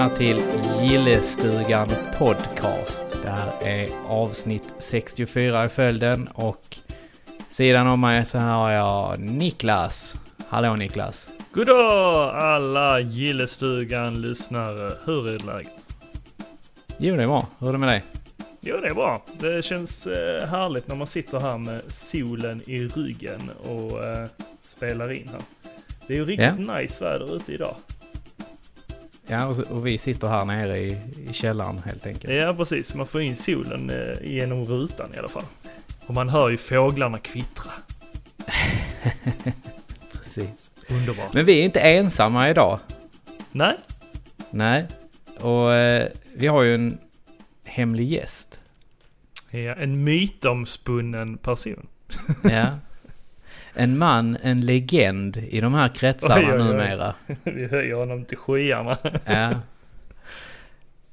Välkomna till Gillestugan Podcast. Det här är avsnitt 64 i följden och sidan om mig så har jag Niklas. Hallå Niklas! Goddag alla Gillestugan-lyssnare. Hur är läget? Jo, det är bra. Hur är det med dig? Jo, det är bra. Det känns eh, härligt när man sitter här med solen i ryggen och eh, spelar in här. Det är ju riktigt Ja. nice väder ute idag. Ja, och, så, och vi sitter här nere i, i källaren helt enkelt. Ja, precis. Man får in solen eh, genom rutan i alla fall. Och man hör ju fåglarna kvittra. Precis. Underbart. Men vi är inte ensamma idag. Nej, Nej. Och eh, vi har ju en hemlig gäst. ja, en mytomspunnen person. Ja. En man, en legend i de här kretsarna Oj, oj, oj. numera. Vi höjer honom till skyarna. Ja.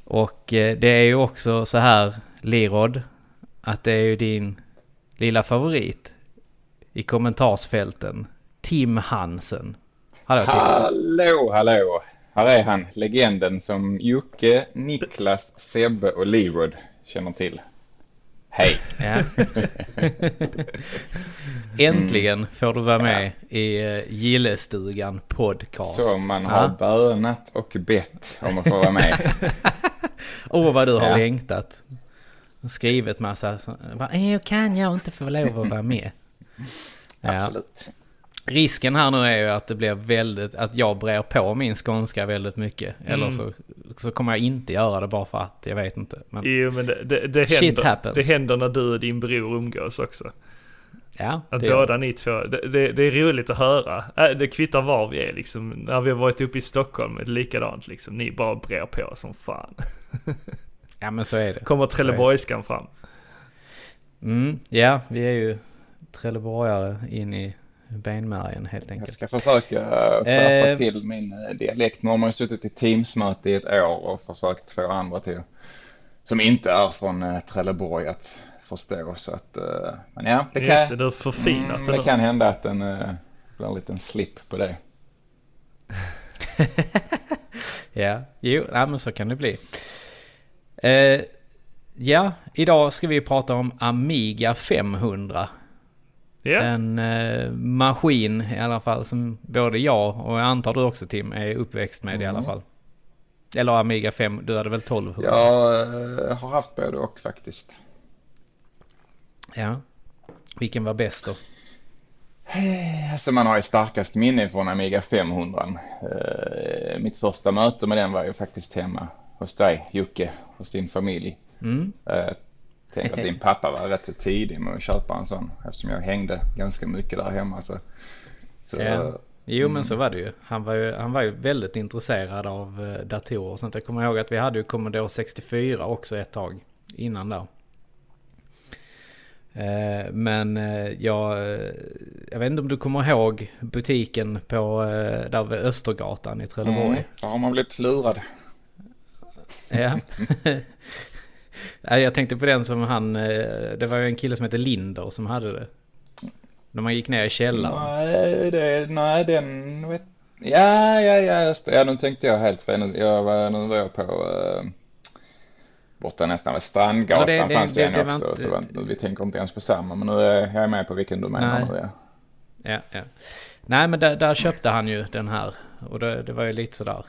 Och eh, det är ju också så här, Lirod, att det är ju din lilla favorit i kommentarsfälten. Tim Hansen. Hallå Tim. Hallå, hallå! Här är han, legenden som Jocke, Niklas, Sebbe och Leroyd känner till. Hej! Ja. Äntligen får du vara med i uh, Gillestugan podcast. Så man har Ja. bönat och bett om att få vara med. Åh vad du har Ja. längtat. Skrivit massa. Vad kan jag inte få lov att vara med? Ja. Absolut. Risken här nu är ju att det blir väldigt, att jag brer på min skånska väldigt mycket. Eller Mm. så, så kommer jag inte göra det bara för att, jag vet inte. Men Jo, men det, det, det, händer, det händer när du och din bror umgås också. ja, Att det båda ni två, det, det, det är roligt att höra. Äh, Det kvittar var vi är liksom. När vi har varit uppe i Stockholm är det likadant liksom. Ni bara brer på som fan. Ja men så är det. Kommer Trelleborgskan fram. Mm, ja, vi är ju trelleborgare in i benmärgen helt Jag enkelt. ska försöka skärpa Eh. till min eh, dialekt. Nu har man ju suttit i Teamsmöte i ett år och försökt få andra till som inte är från eh, Trelleborg att förstå. Så att, eh, men ja, det Just det, kan, du förfinat mm, det det kan hända att den eh, blir en liten slip på det. Ja, jo, nej, men så kan det bli. Eh, ja, idag ska vi prata om Amiga 500. Ja, En eh, maskin i alla fall som både jag och jag antar du också Tim är uppväxt med i alla Mm. fall. Eller Amiga 5, du hade väl 1200? Jag eh, har haft både och faktiskt. ja. Vilken var bäst då? Alltså man har ju starkast minne från Amiga 500. Eh, mitt första möte med den var ju faktiskt hemma hos dig Jocke, hos din familj. Mm. Tänk att din pappa var rätt så tidig med att köpa en sån eftersom jag hängde ganska mycket där hemma. Så, så Ja. Jo Mm. men så var det ju. Han var ju, han var ju väldigt intresserad av eh, datorer och sånt. Jag kommer ihåg att vi hade ju Commodore 64 också ett tag innan där. Eh, Men eh, jag, jag vet inte om du kommer ihåg butiken på, där vid Östergatan i Trelleborg? mm, där har man blivit lurad. Ja. Ja, jag tänkte på den som han, eh, det var ju en kille som hette Linder som hade det. När man gick ner i källaren. Nej, det, nej, den. Ja, ja, ja, just det. Ja, nu tänkte jag helt fel. Jag var, nu var jag på eh, borta nästan vid Strandgatan Ja, det- det- fanns det- en det också. inte- Så var, vi tänker inte ens på samma, men nu är jag med på vilken du menar Nej. nu. Ja. Ja, ja. Nej men där, där köpte han ju den här. Och det, det var ju lite sådär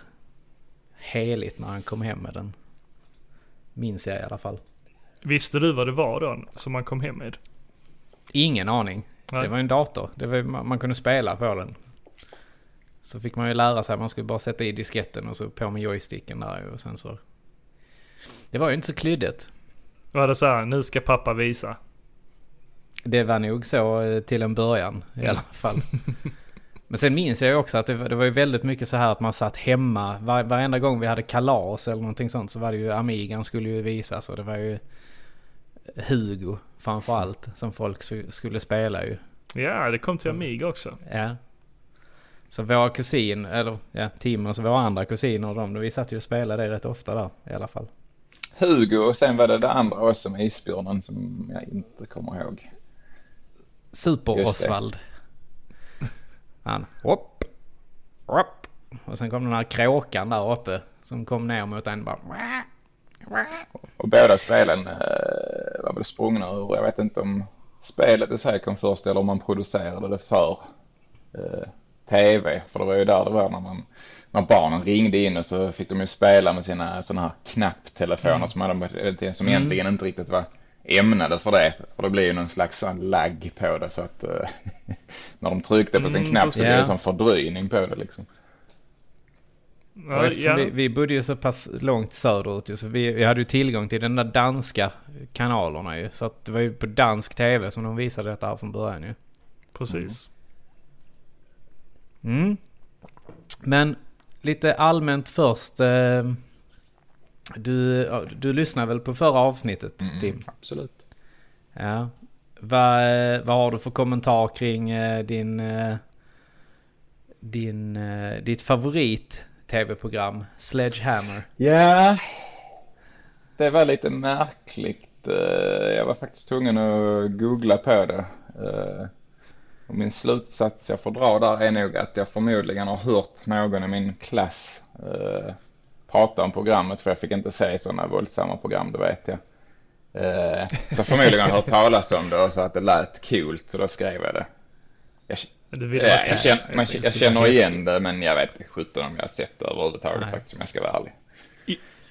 heligt när han kom hem med den. Minns jag i alla fall. visste du vad det var då som man kom hem med? Ingen aning. Nej. Det var en dator. Det var, man, kunde spela på den. Så fick man ju lära sig. Man skulle bara sätta i disketten och så på med joysticken där och sen så. Det var ju inte så klyddigt. Var det så här, nu ska pappa visa? Det var nog så eh, till en början i alla fall. Men sen minns jag ju också att det, var- det var ju väldigt mycket så här att man satt hemma. Var, varenda gång vi hade kalas eller någonting sånt så var det ju Amigan skulle ju visas och det var ju Hugo framförallt som folk skulle spela ju. Ja, det kom till Amiga också. Ja. Så våra kusin, eller ja, Tim och så våra andra kusiner och de, vi satt ju och spelade det rätt ofta där i alla fall. Hugo och sen var det det andra också med isbjörnen som jag inte kommer ihåg. Super-Osvald. Han, hopp, hopp, Och sen kom den här kråkan där uppe som kom ner mot en bara... Och båda spelen eh, var väl sprungna ur, jag vet inte om spelet i sig kom först eller om man producerade det för eh, tv. För det var ju där det var när, man, när barnen ringde in och så fick de ju spela med sina sådana här knapptelefoner Mm. som, hade, som egentligen inte riktigt var ämnade för det. För det blir ju någon slags lagg på det så att eh, när de tryckte på sin Mm, knapp så blev det som fördröjning på det liksom. Ja, ja. vi, vi bodde ju så pass långt söderut ju, så vi, vi hade ju tillgång till den där danska kanalerna ju. Så att det var ju på dansk tv som de visade detta här från början ju. Precis. Mm. Men lite allmänt först. Eh, du, du lyssnade väl på förra avsnittet Tim? Absolut. Ja. Vad, eh, vad har du för kommentar kring eh, din, eh, din, ditt favorit tv-program Sledgehammer? Ja, det var lite märkligt. Jag var faktiskt tvungen att googla på det. Och Min slutsats jag får dra där är nog att jag förmodligen har hört någon i min klass eh, prata om programmet för jag fick inte se sådana våldsamma program, det vet jag. Eh, Så förmodligen har jag hört talas om det och så att det lät kul så då skrev jag det. Jag, Ja, jag, känner, man, jag känner igen det men jag vet inte sjutton om jag har sett det överhuvudtaget Nej. faktiskt om jag ska vara ärlig.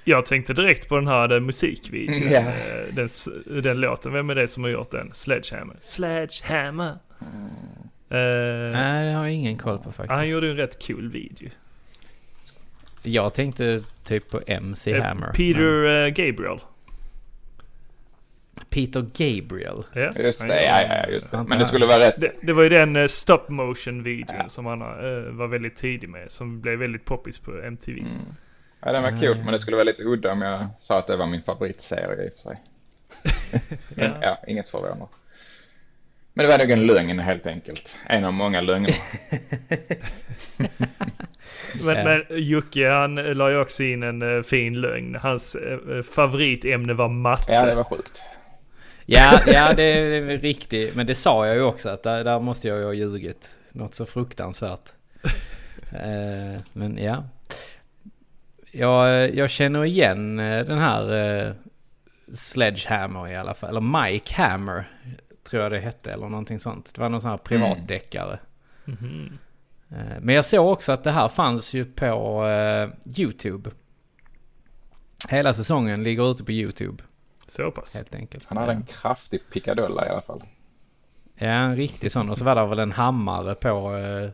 Jag tänkte direkt på den här den musikvideon. Eh, Den, den låten. Vem är det som har gjort den? Sledgehammer. Sledgehammer. Eh, Nej, det har jag ingen koll på faktiskt. han gjorde en rätt cool video. Jag tänkte typ på MC Eh, Hammer. Peter eh, Gabriel. Peter Gabriel. Ja. Just det, ja, ja, just det. Men det skulle vara rätt. Det, det var ju den eh, stop motion videon Ja. som han eh, var väldigt tidig med. Som blev väldigt poppis på MTV. Mm. Ja, den var Ah, kul, ja. men det skulle vara lite udda om jag sa att det var min favoritserie i och för sig. Men Ja. ja, inget förvånar. Men det var nog en lögn helt enkelt. En av många lögner. Men, men Jocke han eh, la ju också in en fin lögn. Hans favoritämne var matte. Ja, det var sjukt. Ja, ja det är riktigt. Men det sa jag ju också att där, där måste jag ju ha ljugit. Något så fruktansvärt. Eh, men ja. Jag, jag känner igen eh, den här eh, Sledgehammer i alla fall. Eller Mike Hammer tror jag det hette eller någonting sånt. Det var någon sån här privatdeckare. Mhm. Eh, Men jag såg också att det här fanns ju på eh, YouTube. Hela säsongen ligger ute på YouTube Så pass. helt enkelt. Han hade en kraftig pickadolla i alla fall. Ja, en riktig sån. Och så var det väl en hammare på eh,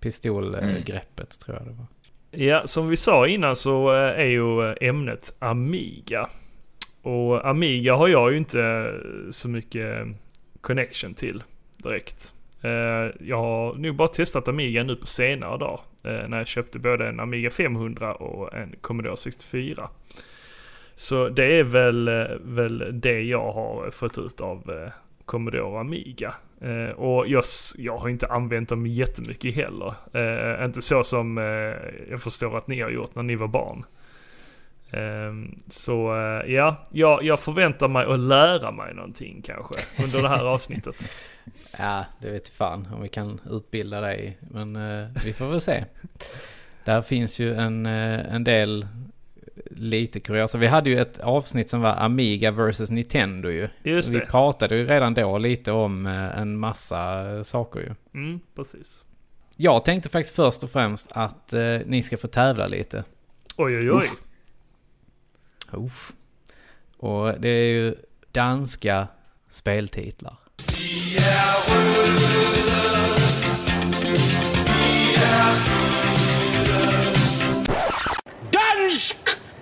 pistolgreppet tror jag det var. Ja, som vi sa innan så eh, är ju eh, ämnet Amiga. Och Amiga har jag ju inte eh, så mycket connection till direkt. Jag har nog bara testat Amiga nu på senare dag. När jag köpte både en Amiga 500 och en Commodore 64. Så det är väl, eh, väl det jag har fått ut av eh, Commodore och Amiga. Eh, och jag, jag har inte använt dem jättemycket heller. Eh, inte så som eh, jag förstår att ni har gjort när ni var barn. Eh, så eh, ja, jag, jag förväntar mig att lära mig någonting kanske under det här avsnittet. Ja, det vet fan om vi kan utbilda dig. Men vi får väl se. Där finns ju en, en del lite kuriosa. Vi hade ju ett avsnitt som var Amiga vs Nintendo ju. Just Vi det. pratade ju redan då lite om eh, en massa eh, saker ju. Mm, precis. Jag tänkte faktiskt först och främst att eh, ni ska få tävla lite. Oj oj oj. Uff. Och det är ju danska speltitlar. Dansk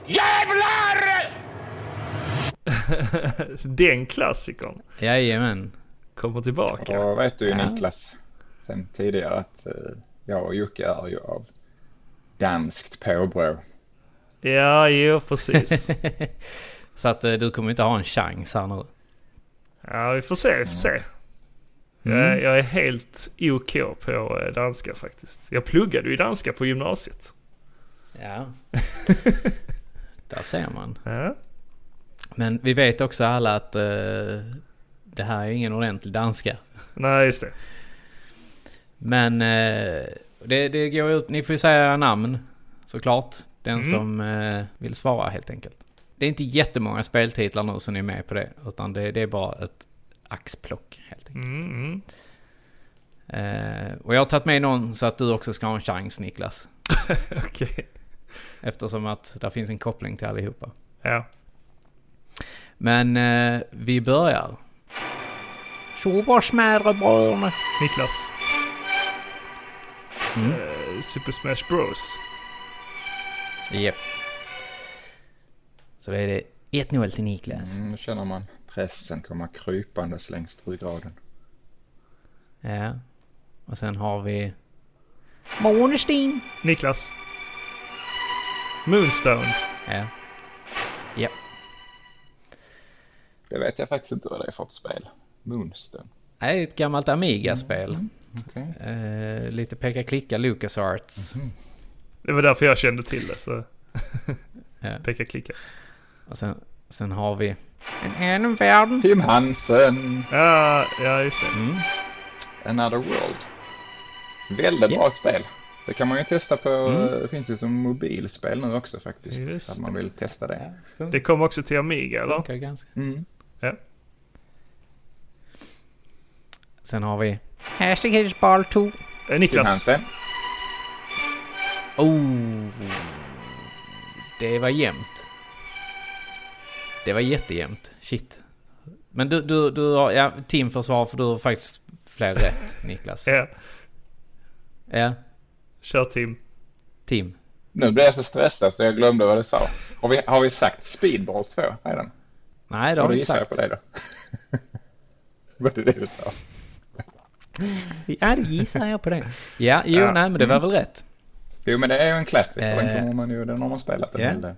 jävlar! Den klassikern Jajamän. kommer tillbaka. Och vet du ju Ja. Niklas sen tidigare att eh, jag och Jocke är ju av danskt påbrå. Ja, jo precis. Så att eh, du kommer inte ha en chans här nu. Ja, vi får se, vi får se. Jag, är, jag är helt OK på eh, danska faktiskt. Jag pluggade ju danska på gymnasiet. Ja. Där ser man. Ja, Men vi vet också alla att eh, det här är ingen ordentlig danska. nej just det. Men, eh, Det, det går ut, ni får ju säga namn såklart. Den Mm. som eh, vill svara helt enkelt. Det är inte jättemånga speltitlar nu som är med på det. Utan det, det är bara ett axplock helt enkelt. Mm, mm. Eh, och jag har tagit med någon så att du också ska ha en chans Niklas. Okej. Eftersom att där finns en koppling till allihopa. Ja. Men eh, vi börjar. Tjobarsmädrebröderna. Niklas. Mm. Eh, Super Smash Bros. Japp. Så det är det 1-0 till Niklas. Mm, nu känner man pressen komma krypandes längs ryggraden. Ja. Och sen har vi... Månestin. Niklas. Moonstone. Ja. Ja. Det vet jag faktiskt inte vad det är för ett spel. Moonstone. Det är ett gammalt Amiga-spel. Okej. Eh, lite peka-klicka LucasArts. Det var därför jag kände till det. Så Ja. peka klicka. Och sen, sen har vi... En annan världen. Tim Hansen. Ja, ja just det. Mm. Another World. Väldigt Ja. bra spel. Det kan man ju testa på, Mm. det finns ju som mobilspel nu också faktiskt. Just Om man vill testa det. Det kom också till Amiga eller? funkar ganska. Mm. Sen har vi... Hastighetsball 2. Eh, Niklas. Oh! Det var jämnt. Det var jättejämnt. Shit. Men du, du, du har... Ja, Tim får svar för du har faktiskt fler rätt, Niklas. Ja, Ja, kör Tim. Tim. Nu blev jag så stressad så jag glömde vad du sa. Har vi, har vi sagt Speedball 2 redan? Nej, det har då vi inte gissar jag sagt. på det då. Var det det du sa? Ja, det gissar jag på det. Ja, jo, Ja, nej, men det var väl rätt. Jo men det är ju en klassiker. Den Eh. kommer man ju, den har man spelat en hel del.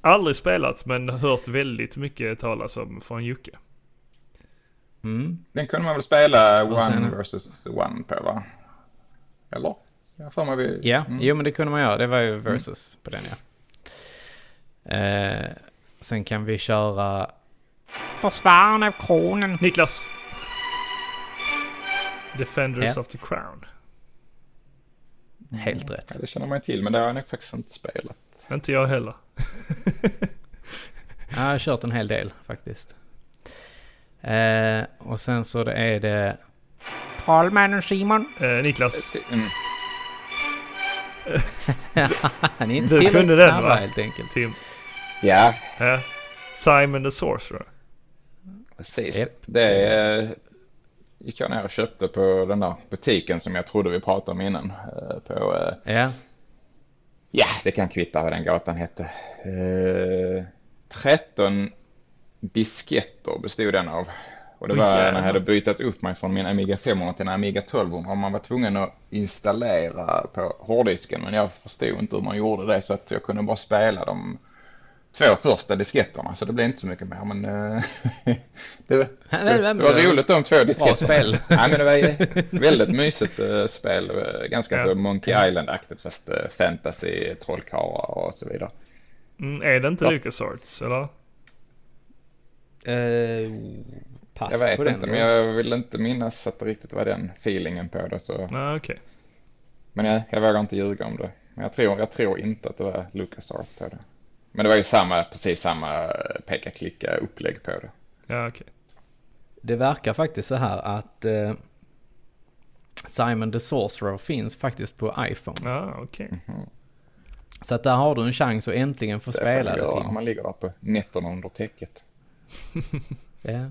Aldrig spelats men hört väldigt mycket talas om från Jocke. Mm. Den kunde man väl spela Och one sen- versus one på va? Eller? Jag har för mig vi... Ja, Mm. jo men det kunde man göra. Det var ju versus på den ja. Eh, sen kan vi köra... Försvararen av kronen. Niklas. Defenders Ja. of the Crown. Helt rätt. Ja, det känner man ju till men det har jag faktiskt inte spelat. Inte jag heller. Ja, jag har kört en hel del faktiskt. Eh, och sen så det är det... Trollmannen Simon. Eh, Niklas. Mm. Han är inte Du tillräckligt kunde den, va? helt enkelt. Tim. Ja, Ja. Simon the Sorcerer. precis. Japp. Det eh, gick jag ner och köpte på den där butiken som jag trodde vi pratade om innan. Eh, på, eh, Ja, ja, det kan kvitta vad den gatan hette. Eh, 13 disketter bestod den av. Och det Oj, var när jag hade bytt upp mig från min Amiga 500 till en Amiga 1200 och man var tvungen att installera på hårddisken. Men jag förstod inte hur man gjorde det så att jag kunde bara spela de två första disketterna. Så det blev inte så mycket mer. Men eh, det, var- det, det var roligt de två disketterna. spel. Nej, men det var ju väldigt mysigt eh, spel. Ganska Ja. så Monkey Island-aktigt fast eh, fantasy, trollkarlar och så vidare. Mm, är det inte Ja. LucasArts eller? eh, pass Jag vet på den. inte, då. men jag vill inte minnas att det riktigt var den feelingen på det. Så. Nej, okej. Men jag, jag vågar inte ljuga om det. Men jag tror, jag tror inte att det var LucasArts på det. Men det var ju samma, precis samma peka-klicka upplägg på det. Ja, okej. Det verkar faktiskt så här att eh, Simon the Sorcerer finns faktiskt på iPhone. Ja, okej. Så att där har du en chans att äntligen få Det får spela det till. man ligger där på nätterna under täcket. Ja.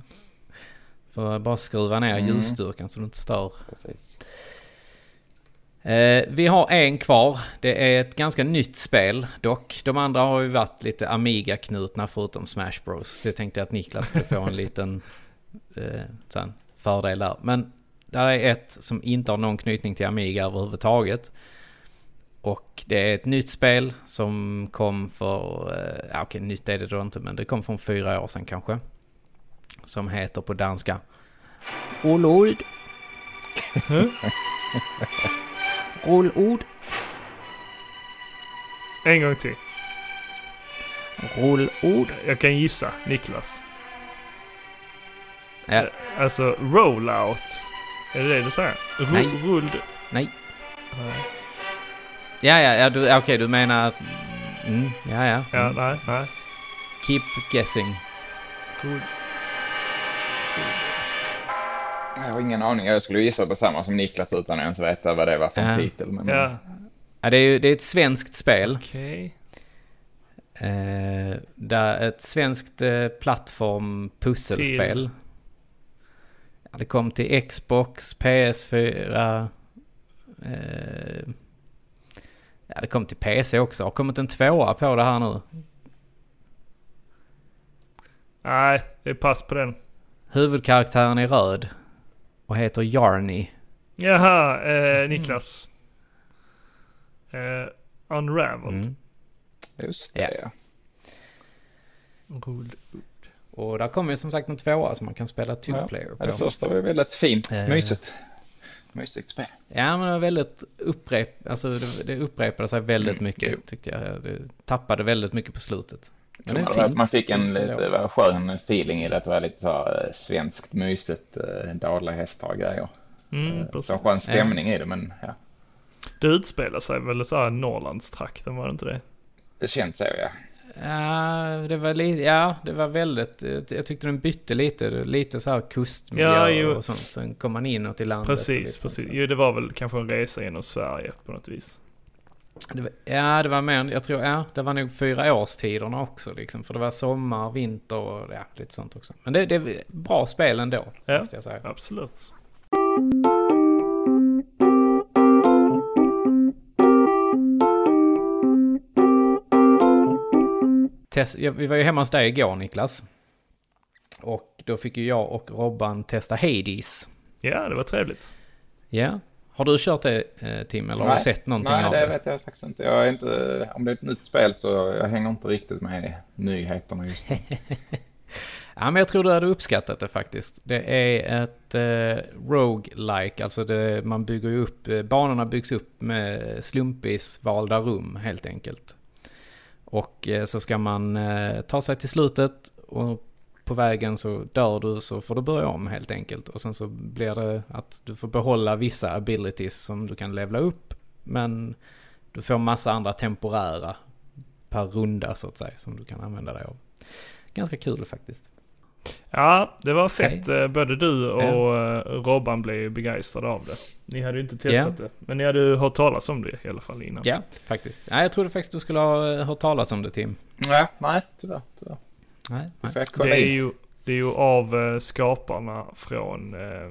För bara skruva ner Mm. ljusstyrkan så du inte stör. Precis. Eh, vi har en kvar. Det är ett ganska nytt spel dock. De andra har ju varit lite Amiga-knutna förutom Smash Bros. Det tänkte jag att Niklas skulle få en liten eh, fördel där. Men där är ett som inte har någon knytning till Amiga överhuvudtaget. Och det är ett nytt spel som kom för, eh, okej nytt är det då inte men det kom för fyra år sedan kanske. Som heter på danska Rullord. Rullord. En gång till. Rullord. Jag kan gissa. Niklas. Ja, Alltså rollout. Är det det du säger? Ru- Nej. Rulled. nej. Nej. Ja, ja, ja du, okej, du menar. Mm, ja, ja. Ja, Mm. nej, nej. Keep guessing. God. Jag har ingen aning. Jag skulle gissa på samma som Niklas utan att ens veta vad det var för Ja. titel. Men Ja, Ja, det är ju det är ett svenskt spel. okej. Eh, där ett svenskt eh, plattform pusselspel. Till- Ja, det kom till Xbox, PS4. Eh, ja, det kom till PC också. Har kommit en tvåa på det här nu. Nej, det är pass på den. Huvudkaraktären är röd. Och heter Yarny. Jaha, eh, Niklas. Eh, Unraveled. Mm. Just Ja. det, ja. Rod. Och där kommer ju som sagt en tvåa som man kan spela two Ja. player Ja, det på. första var ju väldigt fint. Eh. Mysigt. Mysigt spel. Ja men det var väldigt upprep... Alltså det, det upprepade sig väldigt Mm, mycket jo. tyckte jag. Det tappade väldigt mycket på slutet. Men det är Jag tror att fint. man fick en lite vad skön feeling i det. Att det var lite så eh, svenskt mysigt. Eh, dalahästar och grejer. Mm, Eh, precis. Så skön stämning i det men ja. Det utspelar sig väl så här Norrlandstrakten, var det inte det? Det känns så ja. Ja, det var lite, ja, det var väldigt, jag tyckte den bytte lite, lite så här kustmiljö Ja, och sånt. Sen kom man inåt i landet. och Precis, lite precis. Jo, det var väl kanske en resa genom Sverige på något vis. Det var, ja, det var mer, jag tror, ja, det var nog fyra årstiderna också liksom. För det var sommar, vinter och ja, lite sånt också. Men det, det är bra spel ändå, Ja. måste jag säga. Absolut. Test, ja, vi var ju hemma hos dig igår Niklas. Och då fick ju jag och Robban testa Hades. Ja, det var trevligt. Ja. Har du kört det eh, Tim, eller har du sett någonting Nej, av det det? vet jag faktiskt inte. Jag är inte. Om det är ett nytt spel så jag hänger inte riktigt med i nyheterna just nu. Ja, men jag tror du hade uppskattat det faktiskt. Det är ett eh, roguelike, alltså det, man bygger ju upp, eh, banorna byggs upp med slumpvis valda rum helt enkelt. Och eh, så ska man eh, ta sig till slutet och på vägen så dör du så får du börja om helt enkelt. Och sen så blir det att du får behålla vissa abilities som du kan levla upp. Men du får massa andra temporära per runda så att säga som du kan använda dig av. Ganska kul faktiskt. Ja, det var fett. Eh, Både du och eh, Robban blev begeistrade av det. Ni hade ju inte testat det. Men ni hade ju hört talas om det i alla fall innan. Ja, faktiskt. Nej, jag trodde faktiskt du skulle ha eh, hört talas om det Tim. nej, nej, tyvärr. tyvärr. Nej, Det nej. är ju, det är ju av eh, skaparna från, eh,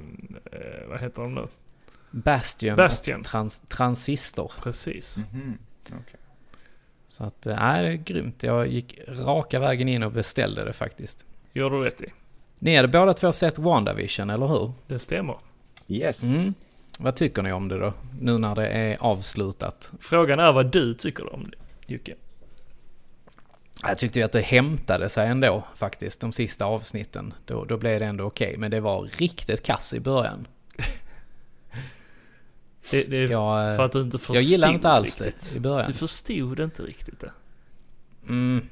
eh, vad heter de nu? Bastion, Bastion. och Trans Transistor. Precis. Mhm, okej. Så att, eh, nej, det är grymt. Jag gick raka vägen in och beställde det faktiskt. Gör du rätt i. Ni hade båda två sett WandaVision, eller hur? Det stämmer. Yes. Mm. Vad tycker ni om det då? Nu när det är avslutat. Frågan är vad du tycker om det, Jocke. Jag tyckte ju att det hämtade sig ändå faktiskt, de sista avsnitten. Då, då blev det ändå okej, men det var riktigt kass i början. Det, det Jag, eh, för att du inte förstod jag gillar inte alls riktigt. det i början. Du förstod inte riktigt det. Mm.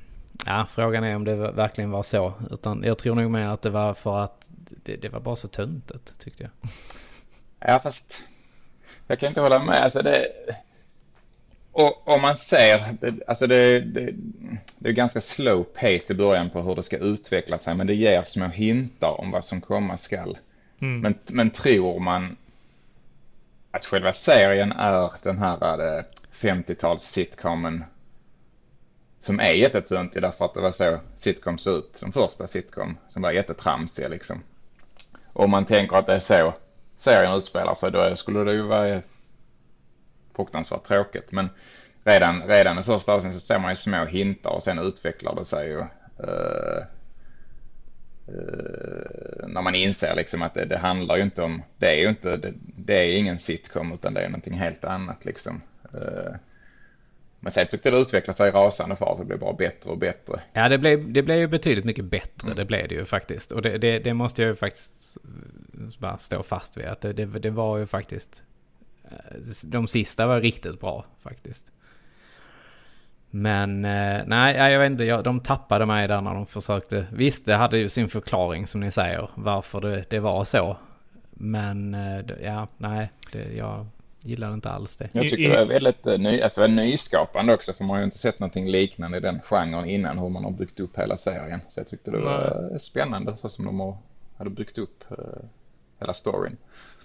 Ja, frågan är om det verkligen var så. Utan jag tror nog mer att det var för att det, det var bara så töntigt, tyckte jag. Ja, fast jag kan inte hålla med. Alltså det, och om man ser, alltså det, det, det är ganska slow pace i början på hur det ska utveckla sig, men det ger små hintar om vad som komma skall. Mm. Men, men tror man att själva serien är den här eh, 50-tals sitcomen som är jättetöntig därför att det var så sitcom såg ut, som första sitcom, som var jättetramsiga liksom. Om man tänker att det är så serien utspelar sig, då skulle det ju vara fruktansvärt tråkigt. Men redan, redan i första avsnittet så ser man ju små hintar och sen utvecklar det sig ju. Uh, uh, när man inser liksom att det, det handlar ju inte om, det är ju inte, det, det är ingen sitcom utan det är någonting helt annat liksom. Uh, men sen tyckte jag det utvecklade sig i rasande fart, och blev bara bättre och bättre. Ja, det blev, det blev ju betydligt mycket bättre. Det blev det ju faktiskt. Och det, det, det måste jag ju faktiskt bara stå fast vid. Att det, det, det var ju faktiskt eh, De sista var riktigt bra faktiskt. Men eh, nej, jag vet inte. Jag, de tappade mig där när de försökte. Visst, det hade ju sin förklaring som ni säger. Varför det, det var så. Men eh, ja, nej. Det, jag, gillade inte alls det. Jag tycker det är väldigt ny, alltså, nyskapande också för man har ju inte sett någonting liknande i den genren innan hur man har byggt upp hela serien. Så jag tyckte det var eh, spännande så som de har, hade byggt upp hela storyn.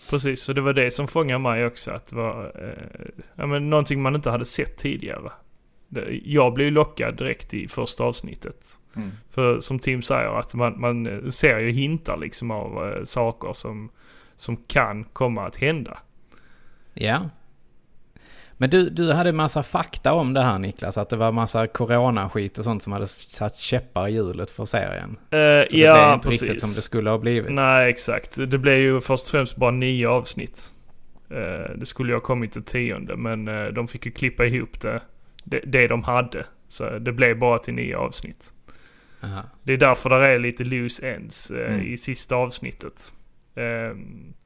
Precis, så det var det som fångade mig också. Att det var eh, ja, men någonting man inte hade sett tidigare. Jag blev lockad direkt i första avsnittet. Mm. För som Tim säger, att man, man ser ju hintar liksom av eh, saker som, som kan komma att hända. Ja. Men du, du hade massa fakta om det här Niklas, att det var massa coronaskit och sånt som hade satt käppar i hjulet för serien. Eh, Så det blev inte precis. riktigt som det skulle ha blivit. Nej, exakt. Det blev ju först och främst bara nio avsnitt. Eh, det skulle ju ha kommit till tionde, men eh, de fick ju klippa ihop det, det, det de hade. Så det blev bara till nio avsnitt. Aha. Det är därför det är lite loose ends Mm. i sista avsnittet. Ehm, eh,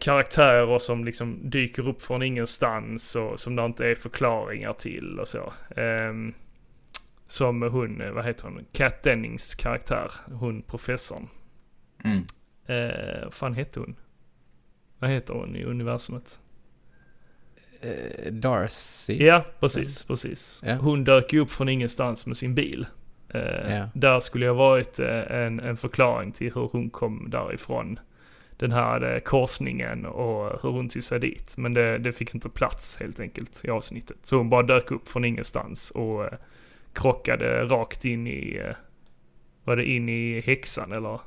karaktärer som liksom dyker upp från ingenstans och som det inte är förklaringar till och så. Ehm, som hon, eh, vad heter hon, Kat Dennings karaktär, hon professorn. Mm. Eh, vad fan hette hon? Vad heter hon i universumet? Eh, Darcy. Ja, precis, precis. Ja. Hon dök ju upp från ingenstans med sin bil. Eh, Ja. Där skulle jag varit eh, en, en förklaring till hur hon kom därifrån. Den här eh, korsningen och hur hon tog sig dit. Men det, det fick inte plats helt enkelt i avsnittet. Så hon bara dök upp från ingenstans och eh, krockade rakt in i, eh, var det in i häxan eller?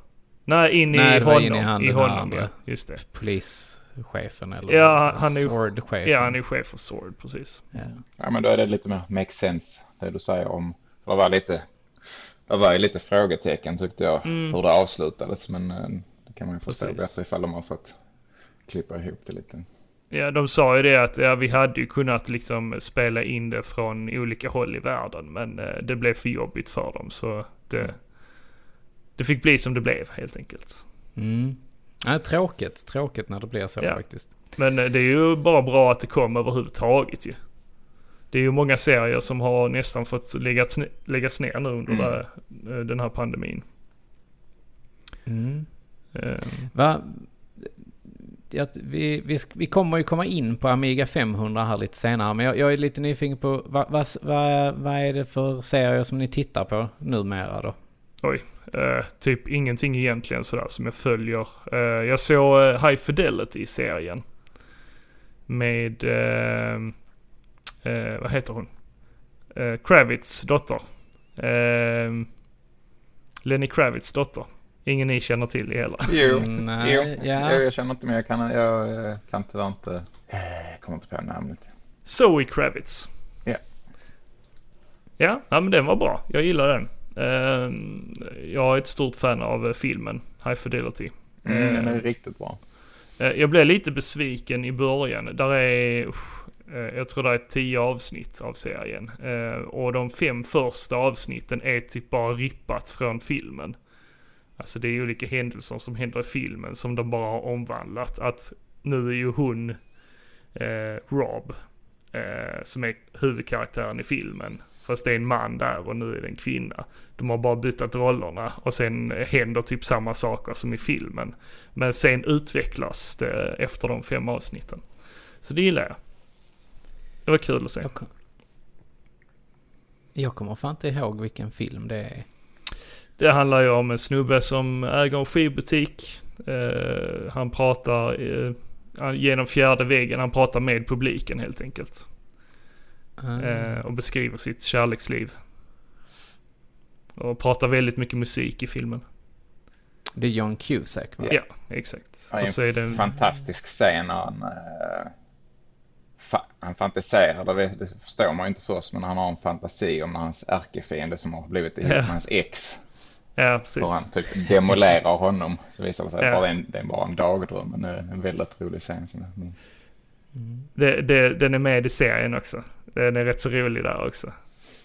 Nej, in Nej, i honom. in i han, I honom, ja. Just det. Polischefen eller Ja, han är swordchefen. Ja, han är chef för Sword, precis. Ja. Ja men då är det lite mer make sense det du säger om. För det var lite, det var ju lite frågetecken tyckte jag Mm. hur det avslutades. Men kan man ju förstå Precis. bättre ifall de har fått klippa ihop det lite. Ja, de sa ju det att ja, vi hade ju kunnat liksom spela in det från olika håll i världen. Men eh, det blev för jobbigt för dem. Så det, det fick bli som det blev helt enkelt. Mm. Ja, tråkigt. Tråkigt när det blir så Ja. faktiskt. Men eh, det är ju bara bra att det kom överhuvudtaget ju. Det är ju många serier som har nästan fått läggas, ne- läggas ner nu under Mm. eh, den här pandemin. Mm. Eh, Va? Ja, vi, vi, vi kommer ju komma in på Amiga 500 här lite senare. Men jag, jag är lite nyfiken på vad, vad, vad, vad är det för serier som ni tittar på numera då? Eh, typ ingenting egentligen sådär som jag följer. Eh, jag såg uh, High Fidelity-serien. Med, eh, eh, vad heter hon? Kravitz dotter. Eh, Lenny Kravitz dotter. Ingen ni känner till i hela. Jo, Mm, nej, jo. ja. Jag, jag känner inte men jag kan, jag, jag kan tyvärr inte, eh, jag kommer inte på namnet. Zoe Kravitz. Ja. Ja, ja men den var bra. Jag gillar den. Eh, jag är ett stort fan av eh, filmen High Fidelity. Mm, den är riktigt bra. Eh, Jag blev lite besviken i början. Där är, eh, jag tror det är tio avsnitt av serien. Eh, Och de fem första avsnitten är typ bara rippat från filmen. Alltså det är olika händelser som händer i filmen som de bara har omvandlat. Att nu är ju hon eh, Rob, eh, som är huvudkaraktären i filmen. Fast det är en man där och nu är det en kvinna. De har bara bytt rollerna och sen händer typ samma saker som i filmen. Men sen utvecklas det efter de fem avsnitten. Så det gillar jag. Det var kul att se. Jag, jag kommer fan inte ihåg vilken film det är. Det handlar ju om en snubbe som äger en skivbutik. Eh, han pratar eh, genom fjärde väggen. Han pratar med publiken helt enkelt. Ah. Eh, och beskriver sitt kärleksliv. Och pratar väldigt mycket musik i filmen. Det är John Cusack va? Ja, exakt. Ja, Och så är det en... Fantastisk scen när han, eh, fa- han fantiserar, det, det förstår man ju inte först, men han har en fantasi om hans ärkefiende som har blivit ihop Ja. med hans ex. Ja, precis. Och han typ demolerar honom. Så visar det sig Ja. att bara det är en, det är bara en dagdröm, men det är en väldigt rolig scen som jag minns. Det, det, den är med i serien också. Den är rätt så rolig där också.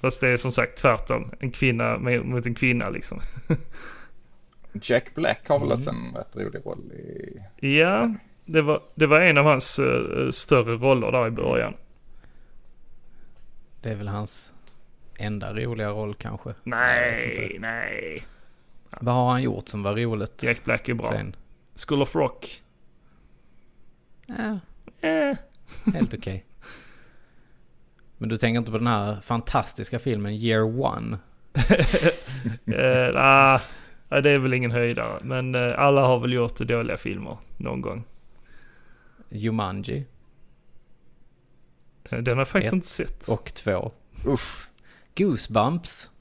Fast det är som sagt tvärtom. En kvinna mot en kvinna liksom. Jack Black har väl Mm. en rätt rolig roll i... Ja, det var, det var en av hans eh, större roller där i början. Det är väl hans enda roliga roll kanske. Nej, nej. Vad har han gjort som var roligt Jack Black är bra. sen? School of Rock. Ja, Eh. Helt okej. Men du tänker inte på den här fantastiska filmen Year One? Eh, nah, ja, det är väl ingen höjdare. Men eh, alla har väl gjort dåliga filmer någon gång. Jumanji Eh, Den har jag faktiskt Ett inte sett. och två. Uff. Goosebumps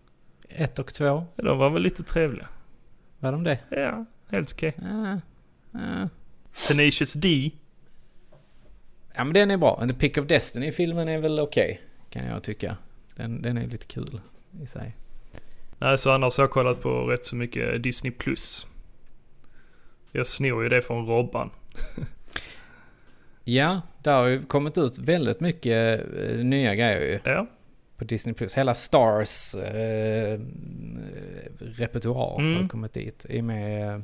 1 och 2. De var väl lite trevliga. Var de det? Ja, helt okej. Ah, ah. Tenacious D. Ja men den är bra. The Pick of Destiny-filmen är väl okej. kan jag tycka. Den, den är lite kul i sig. Nej, så annars har jag kollat på rätt så mycket Disney+. Plus. Jag snor ju det från Robban. Ja, där har ju kommit ut väldigt mycket eh, nya grejer ju. Ja. På Disney+. Plus. Hela Stars eh, repertoar har Mm. kommit dit. I och med,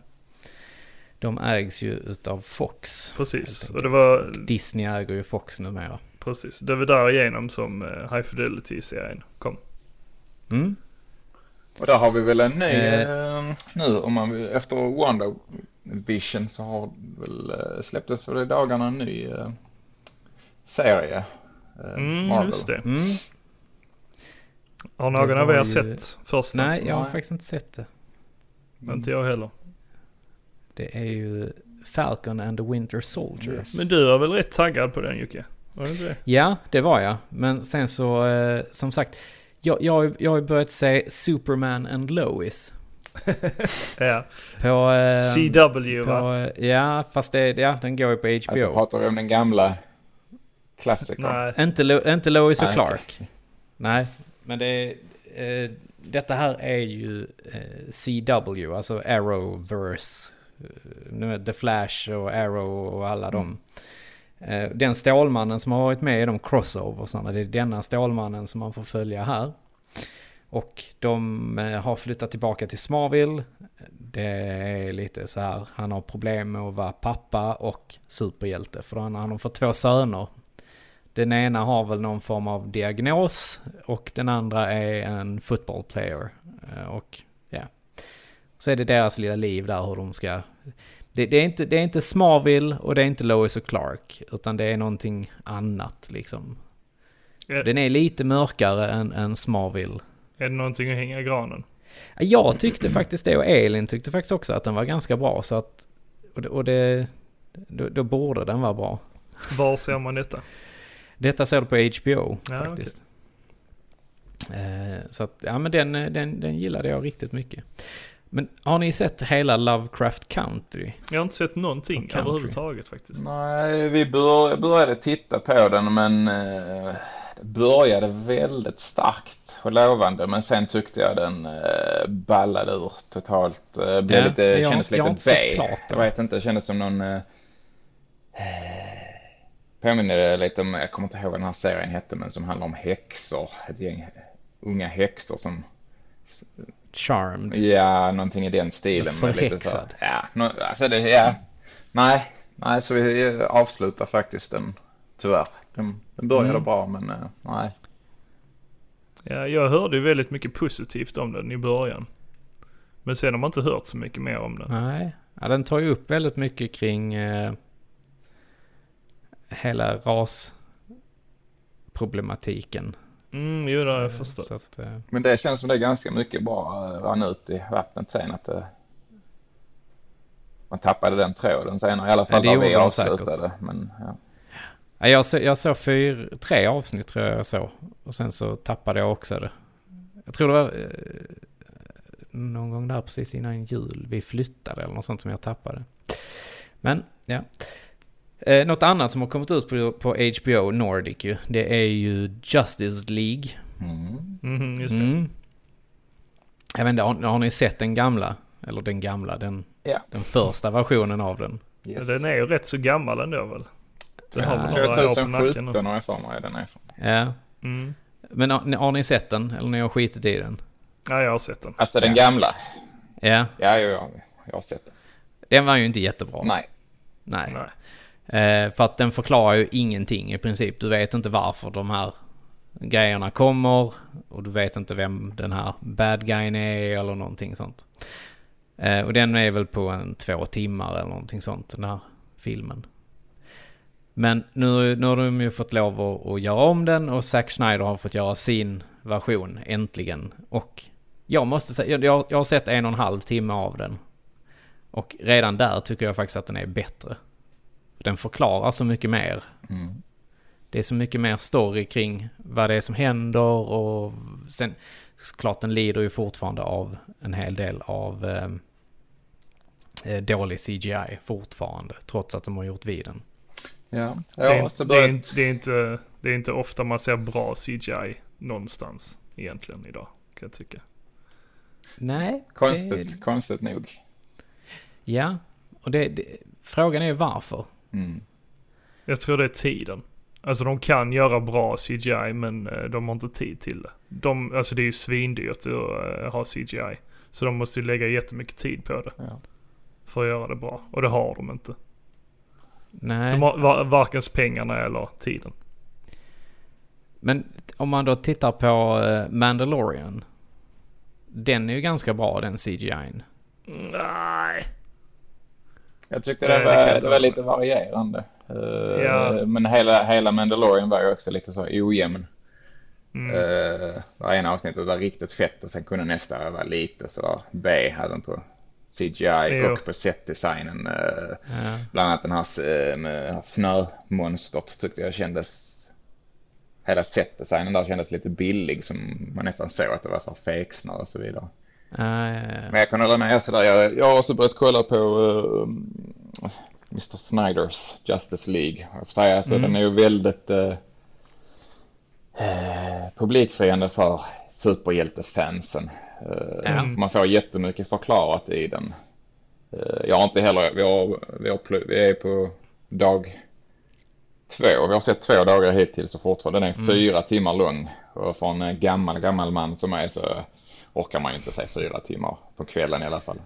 de ägs ju utav Fox. Precis. Och det var, Disney äger ju Fox numera. precis. Det var där igenom som eh, High Fidelity-serien kom. Mm. Och där har vi väl en ny Eh. eh, nu om man vill, efter Wonder Vision så har väl eh, släpptes väl i dagarna en ny eh, serie. Eh, Mm, Marvel. just det. Mm. Har någon av var er ju- sett första? Nej, jag har Nej. faktiskt inte sett det. Inte jag heller. Det är ju Falcon and the Winter Soldier. Yes. Men du är väl rätt taggad på den Jocke? Var det inte det? Ja, det var jag. Men sen så, eh, som sagt, jag, jag, jag har ju börjat se Superman and Lois. Ja. På... Eh, CW va? på eh, ja, fast det, ja, den går ju på HBO. Alltså pratar vi om den gamla klassikern? Nej. inte, Lo, inte Lois och Clark. Nej, men det eh, Detta här är ju eh, CW, alltså Arrowverse. Eh, nu The Flash och Arrow och alla de. Eh, den Stålmannen som har varit med i de crossoversarna, det är denna Stålmannen som man får följa här. Och de eh, har flyttat tillbaka till Smallville. Det är lite så här, han har problem med att vara pappa och superhjälte. För han, han har fått två söner. Den ena har väl någon form av diagnos och den andra är en football player. Eh, Och ja, så är det deras lilla liv där hur de ska... Det, det, är inte, det är inte Smallville och det är inte Lois och Clark. Utan det är någonting annat liksom. Är, Den är lite mörkare än, än Smallville. är det någonting att hänga i granen? Jag tyckte faktiskt det och Elin tyckte faktiskt också att den var ganska bra. Så att, och det, och det då, då borde den vara bra. Var ser man detta? Detta ser du på HBO Ja, faktiskt. Eh, så att, ja men den, eh, den, den gillade jag riktigt mycket. Men har ni sett hela Lovecraft Country? Jag har inte sett någonting överhuvudtaget faktiskt. Nej, vi bör, började titta på den men eh, det började väldigt starkt och lovande men sen tyckte jag den eh, ballade ur totalt. Eh, blev Ja, lite, jag- kändes jag har lite inte sett B. klart Jag vet inte, det kändes som någon... Eh, påminner lite om, jag kommer inte ihåg vad den här serien hette men som handlar om häxor. Ett gäng unga häxor som Charmed? Ja, någonting i den stilen. med lite så, Förhäxad. ja, nå- alltså det, ja. Nej, nej, så vi avslutar faktiskt den tyvärr. Den, den började Mm. bra men eh, nej. Ja, jag hörde ju väldigt mycket positivt om den i början. Men sen har man inte hört så mycket mer om den. Nej, ja, den tar ju upp väldigt mycket kring eh, hela rasproblematiken. Mm, jo det har jag Eh, förstått. Att, eh, Men det känns som det är ganska mycket bara eh, rann ut i vattnet sen att det, man tappade den tråden senare. I alla fall Ja, det där vi gjorde de avslutade. säkert. Men, ja. Ja, jag, så, jag såg fyr, tre avsnitt tror jag jag såg. Och sen så tappade jag också det. Jag tror det var eh, någon gång där precis innan jul vi flyttade eller något sånt som jag tappade. Men ja. Eh, något annat som har kommit ut på, på HBO Nordic ju. Det är ju Justice League. Mm. Mhm, just det. Mm. Jag vet inte, har, har ni sett den gamla? Eller den gamla, den, Ja. den första versionen av den. Yes. Den är ju rätt så gammal ändå väl? Den har Ja. väl några år på nacken 2017 nu. har jag för mig den är från. Ja. Mm. Men har, har ni sett den? Eller ni har skitit i den? Ja, jag har sett den. Alltså den gamla. Ja. Ja, ja, ja, jag har sett den. Den var ju inte jättebra. Nej. Nej. Nej. Eh, för att den förklarar ju ingenting i princip. Du vet inte varför de här grejerna kommer. Och du vet inte vem den här bad guyen är eller någonting sånt. Eh, och den är väl på en två timmar eller någonting sånt, den här filmen. Men nu, nu har de ju fått lov att, att göra om den och Zack Snyder har fått göra sin version äntligen. Och jag måste säga, jag, jag har sett en och en halv timme av den. Och redan där tycker jag faktiskt att den är bättre. Den förklarar så mycket mer. Mm. Det är så mycket mer story kring vad det är som händer och sen såklart den lider ju fortfarande av en hel del av eh, eh dålig CGI fortfarande trots att de har gjort. Ja, det, är, ja så det, är börjat... inte, det, är inte, det är inte ofta man ser bra CGI någonstans egentligen idag kan jag tycka. Nej. Konstigt, det... konstigt nog. Ja, och det, det, frågan är varför. Mm. Jag tror det är tiden. Alltså de kan göra bra CGI men eh, de har inte tid till det. De, alltså det är ju svindyrt att uh, ha CGI. Så de måste ju lägga jättemycket tid på det. Ja. För att göra det bra. Och det har de inte. Nej. De har var, varken pengarna eller tiden. Men om man då tittar på uh, Mandalorian. Den är ju ganska bra den CGI'n. Nej. Jag tyckte det det var, det var lite varierande. Eh, Ja. Men hela, hela Mandalorian var ju också lite så ojämn. Mm. Uh, var ena avsnittet var riktigt fett och sen kunde nästa vara lite så B även på CGI Jo. och på setdesignen. Uh, Ja. bland annat den här, uh, med snömonstret tyckte jag kändes Hela setdesignen där kändes lite billig som man nästan såg att det var så här feksnö och så vidare. Ja. Men jag kan hålla med sådär. Jag, jag har också börjat kolla på uh, Mr. Snyders Justice League. Jag får säga, alltså, Mm. den är ju väldigt uh, publikfriande för superhjältefansen. Uh, Ja. Man får jättemycket förklarat i den. Uh, jag har inte heller, vi, har, vi, har, vi är på dag två. Vi har sett två dagar hittills och fortfarande den är fyra timmar lång. Och för en gammal, gammal man som är så orkar man ju inte säga fyra timmar på kvällen i alla fall.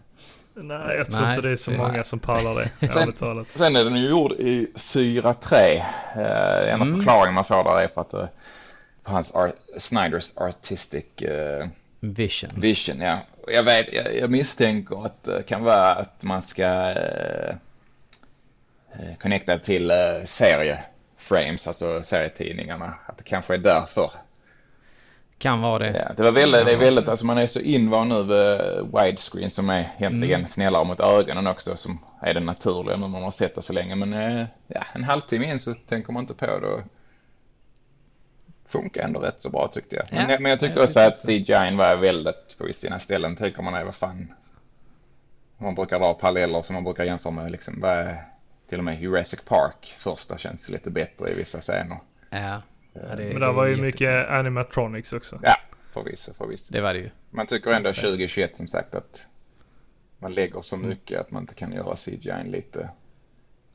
Nej, jag tror Nej, inte det är så det- många som pallar det. Ärligt talat. Sen är den ju gjord i 4-3. Eh, enda Mm. förklaringen man får där är för att eh, för hans art, Snyders artistic eh, Vision. vision. Ja. Jag, vet, jag, jag misstänker att det kan vara att man ska eh, eh, connecta till eh, serieframes, alltså serietidningarna. Att det kanske är därför. Kan vara det. Ja, det var väldigt, det är väldigt, alltså man är så invan nu vid widescreen som är egentligen Mm. snällare mot ögonen också som är det naturliga när man har sett det så länge. Men eh, ja, en halvtimme in så tänker man inte på det. och Funkar ändå rätt så bra tyckte jag. Men, Ja, men jag tyckte jag också att. CGI var väldigt på sina ställen. Tänker man är vad fan. Man brukar dra paralleller som man brukar jämföra med liksom, vad till och med Jurassic Park. Första känns lite bättre i vissa scener. Ja. Ja det, Men där var ju mycket animatronics också. Ja, förvisso, förvisso. Det var det ju. Man tycker ändå Så. 2021 som sagt att man lägger så mycket att man inte kan göra CGI lite.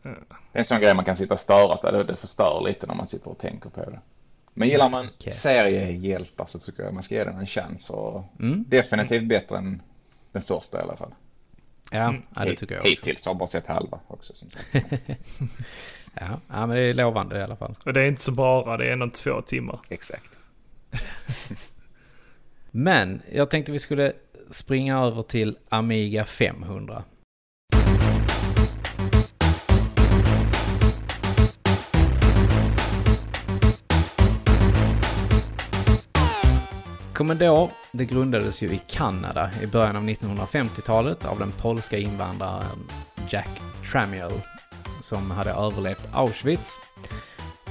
Ja. Det är en sån grej man kan sitta och störa sig. Det, det förstör lite när man sitter och tänker på det. Men gillar man Yes. seriehjältar så tycker jag man ska ge den en chans. För Mm. definitivt bättre än den första i alla fall. Ja, Mm. ja det tycker jag också. Hittills har jag bara sett halva också som sagt. Ja. ja, men det är lovande i alla fall. Och det är inte så bara, det är ändå två timmar. Exakt. Men jag tänkte vi skulle springa över till Amiga 500. Commodore, det grundades ju i Kanada i början av 1950-talet av den polska invandraren Jack Tramiel som hade överlevt Auschwitz.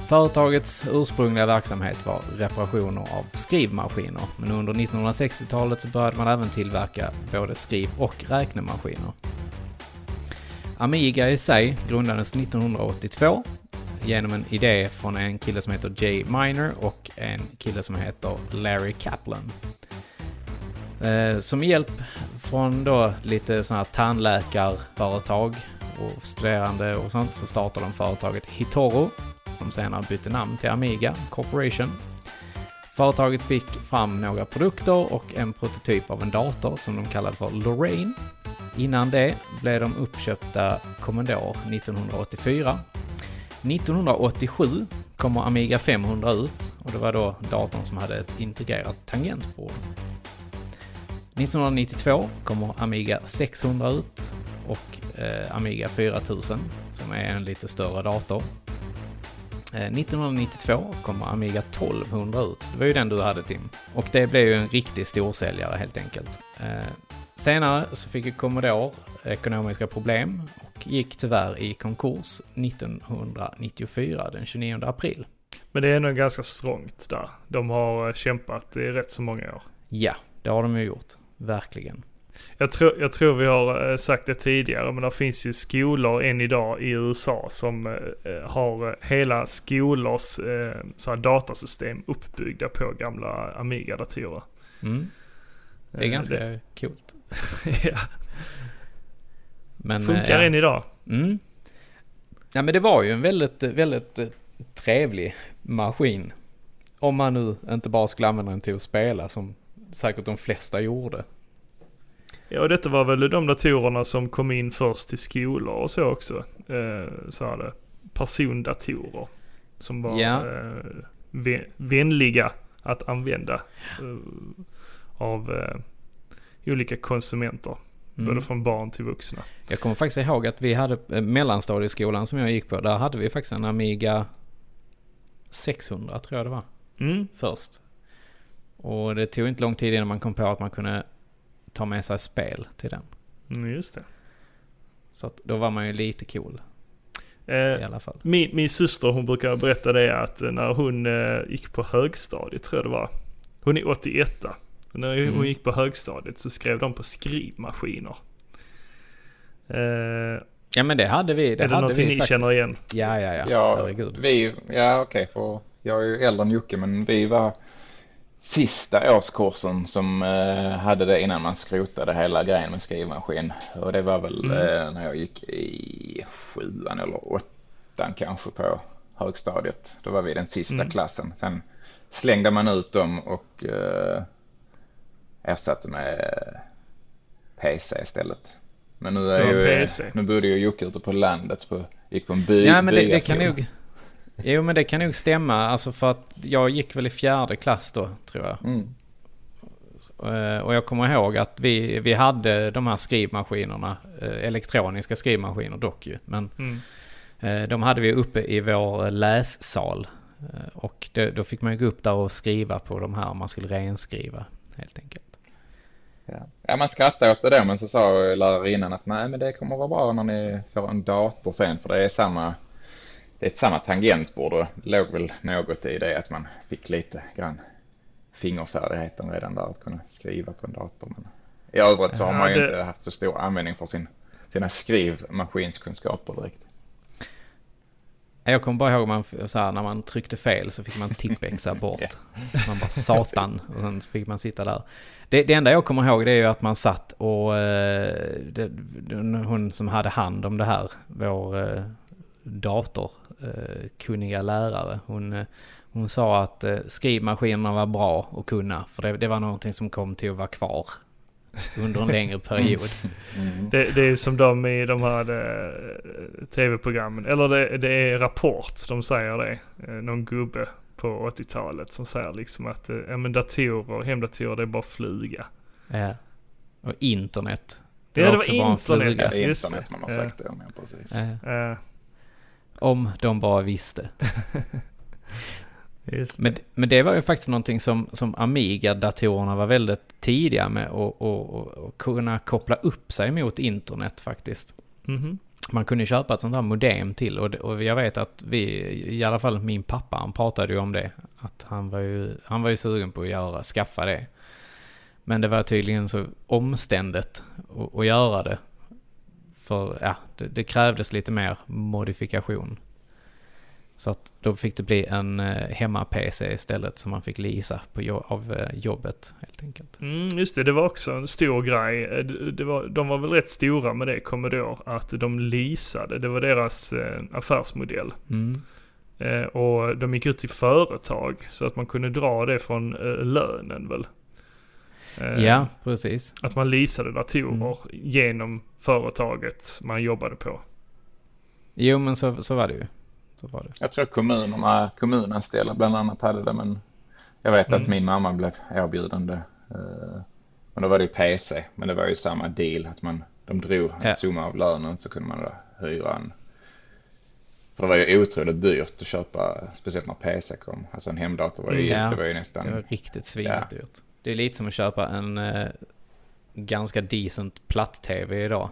Företagets ursprungliga verksamhet var reparationer av skrivmaskiner, men under 1960-talet så började man även tillverka både skriv och räknemaskiner. Amiga i sig grundades 1982 genom en idé från en kille som heter Jay Miner och en kille som heter Larry Kaplan. Eh, som hjälp från då lite sådana här tandläkarföretag och studerande och sånt så startade de företaget Hitoro som senare bytte namn till Amiga Corporation. Företaget fick fram några produkter och en prototyp av en dator som de kallade för Lorraine. Innan det blev de uppköpta Commodore 1984. 1987 kommer Amiga 500 ut och det var då datorn som hade ett integrerat tangentbord. 1992 kommer Amiga 600 ut och eh, Amiga 4000 som är en lite större dator. Eh, 1992 kommer Amiga 1200 ut. Det var ju den du hade Tim. Och det blev ju en riktig storsäljare helt enkelt. Eh, senare så fick ju Commodore ekonomiska problem och gick tyvärr i konkurs 1994, den 29 april. Men det är nog ganska strångt där. De har eh, kämpat i rätt så många år. Ja, det har de ju gjort. Verkligen. Jag tror, jag tror vi har eh, sagt det tidigare, men det finns ju skolor än idag i USA som eh, har hela skolors eh, så här datasystem uppbyggda på gamla Amiga-datorer. Mm. Det är Eh, ganska det- coolt. ja. Men, Funkar eh, än idag. Mm. Ja men det var ju en väldigt, väldigt eh, trevlig maskin. Om man nu inte bara skulle använda den till att spela som säkert de flesta gjorde. Ja, detta var väl de datorerna som kom in först till skolor och så också. Eh, så här det. Persondatorer. Som var Ja. eh, vä- vänliga att använda eh, av eh, olika konsumenter. Mm. Både från barn till vuxna. Jag kommer faktiskt ihåg att vi hade eh, mellanstadieskolan som jag gick på. Där hade vi faktiskt en Amiga 600 tror jag det var. Mm. Först. Och det tog inte lång tid innan man kom på att man kunde ta med sig spel till den. Mm, just det. Så att då var man ju lite cool i Eh, alla fall. min, min syster hon brukar berätta det att när hon eh, gick på högstadiet tror jag det var. Hon är 81 och När Mm. hon gick på högstadiet så skrev de på skrivmaskiner. Eh, Ja men det hade vi. Det är det någonting vi ni faktiskt. känner igen? Ja, ja, ja. Ja, Herregud. vi, ja okej, för jag är ju äldre än Jocke, men vi var sista årskursen som eh, hade det innan man skrotade hela grejen med skrivmaskin. Och det var väl eh, när jag gick i sjuan eller åttan kanske på högstadiet. Då var vi den sista Mm. klassen. Sen slängde man ut dem och eh, ersatte med PC istället. Men nu är ju, PC. nu bodde ju Jocke ute på landet, på, gick på en by. Ja men det, det kan nog... Jo men det kan nog stämma. Alltså för att jag gick väl i fjärde klass då tror jag. Mm. Eh, Och jag kommer ihåg att vi, vi hade de här skrivmaskinerna. eh, Elektroniska skrivmaskiner dock ju. Men Mm. eh, de hade vi uppe i vår lässal. Och det, då fick man ju gå upp där och skriva på de här man skulle renskriva helt enkelt. Ja. ja, man skrattade åt det då, men så sa lärarinnan att nej, men det kommer vara bra när ni får en dator sen, för det är samma, det är ett samma tangentbord och låg väl något i det att man fick lite grann fingerfärdigheten redan där att kunna skriva på en dator. Men i övrigt så har Ja, man ju det- inte haft så stor användning för sin, sina skrivmaskinskunskaper direkt. Jag kommer bara ihåg man, så här, när man tryckte fel så fick man tippexa bort. Man bara satan och sen fick man sitta där. Det, det enda jag kommer ihåg det är ju att man satt och eh, det, hon som hade hand om det här, vår eh, dator, kunniga lärare, hon, eh, hon sa att eh, skrivmaskinerna var bra att kunna för det, det var någonting som kom till att vara kvar under en längre period. Det, det är som de i de här eh, tv-programmen, eller det, det är Rapport, de säger det. Eh, Någon gubbe på 80-talet som säger liksom att eh, ja, men datorer, hemdatorer, det är bara flyga. Ja. Och internet. Ja, det var internet. fluga. Ja, det just internet det. man har Ja. sagt det om, ja, precis. Ja. Om de bara visste. det. Men, men det var ju faktiskt någonting som, som Amiga-datorerna var väldigt tidiga med att kunna koppla upp sig mot internet faktiskt. Mhm. Man kunde köpa ett sånt här modem till och, och jag vet att vi, i alla fall min pappa, han pratade ju om det. Att han var ju, han var ju sugen på att göra, skaffa det. Men det var tydligen så omständigt att, att göra det. För ja, det, det krävdes lite mer modifikation. Så att då fick det bli en eh, hemma-PC istället som man fick leasa på jo- av eh, jobbet helt enkelt. Mm, just det, det var också en stor grej. Eh, Det, var, de var väl rätt stora med det, Commodore, att de leasade. Det var deras affärsmodell. Mm. Och de gick ut till företag så att man kunde dra det från lönen väl. Eh, Ja, precis. Att man leasade datorer Mm. genom företaget man jobbade på. Jo, men så, så var det ju. Så var det. Jag tror kommunerna, kommunanställda bland annat hade det, men jag vet att Mm. min mamma blev erbjudande. eh, Men då var det ju PC, men det var ju samma deal att man, de drog en Ja. summa av lönen så kunde man då hyra en För det var ju otroligt dyrt att köpa, speciellt när PC kom. Alltså en hemdator var ju, Ja, det var ju nästan... Det var riktigt svinigt Ja. Det är lite som att köpa en eh, ganska decent platt-tv idag.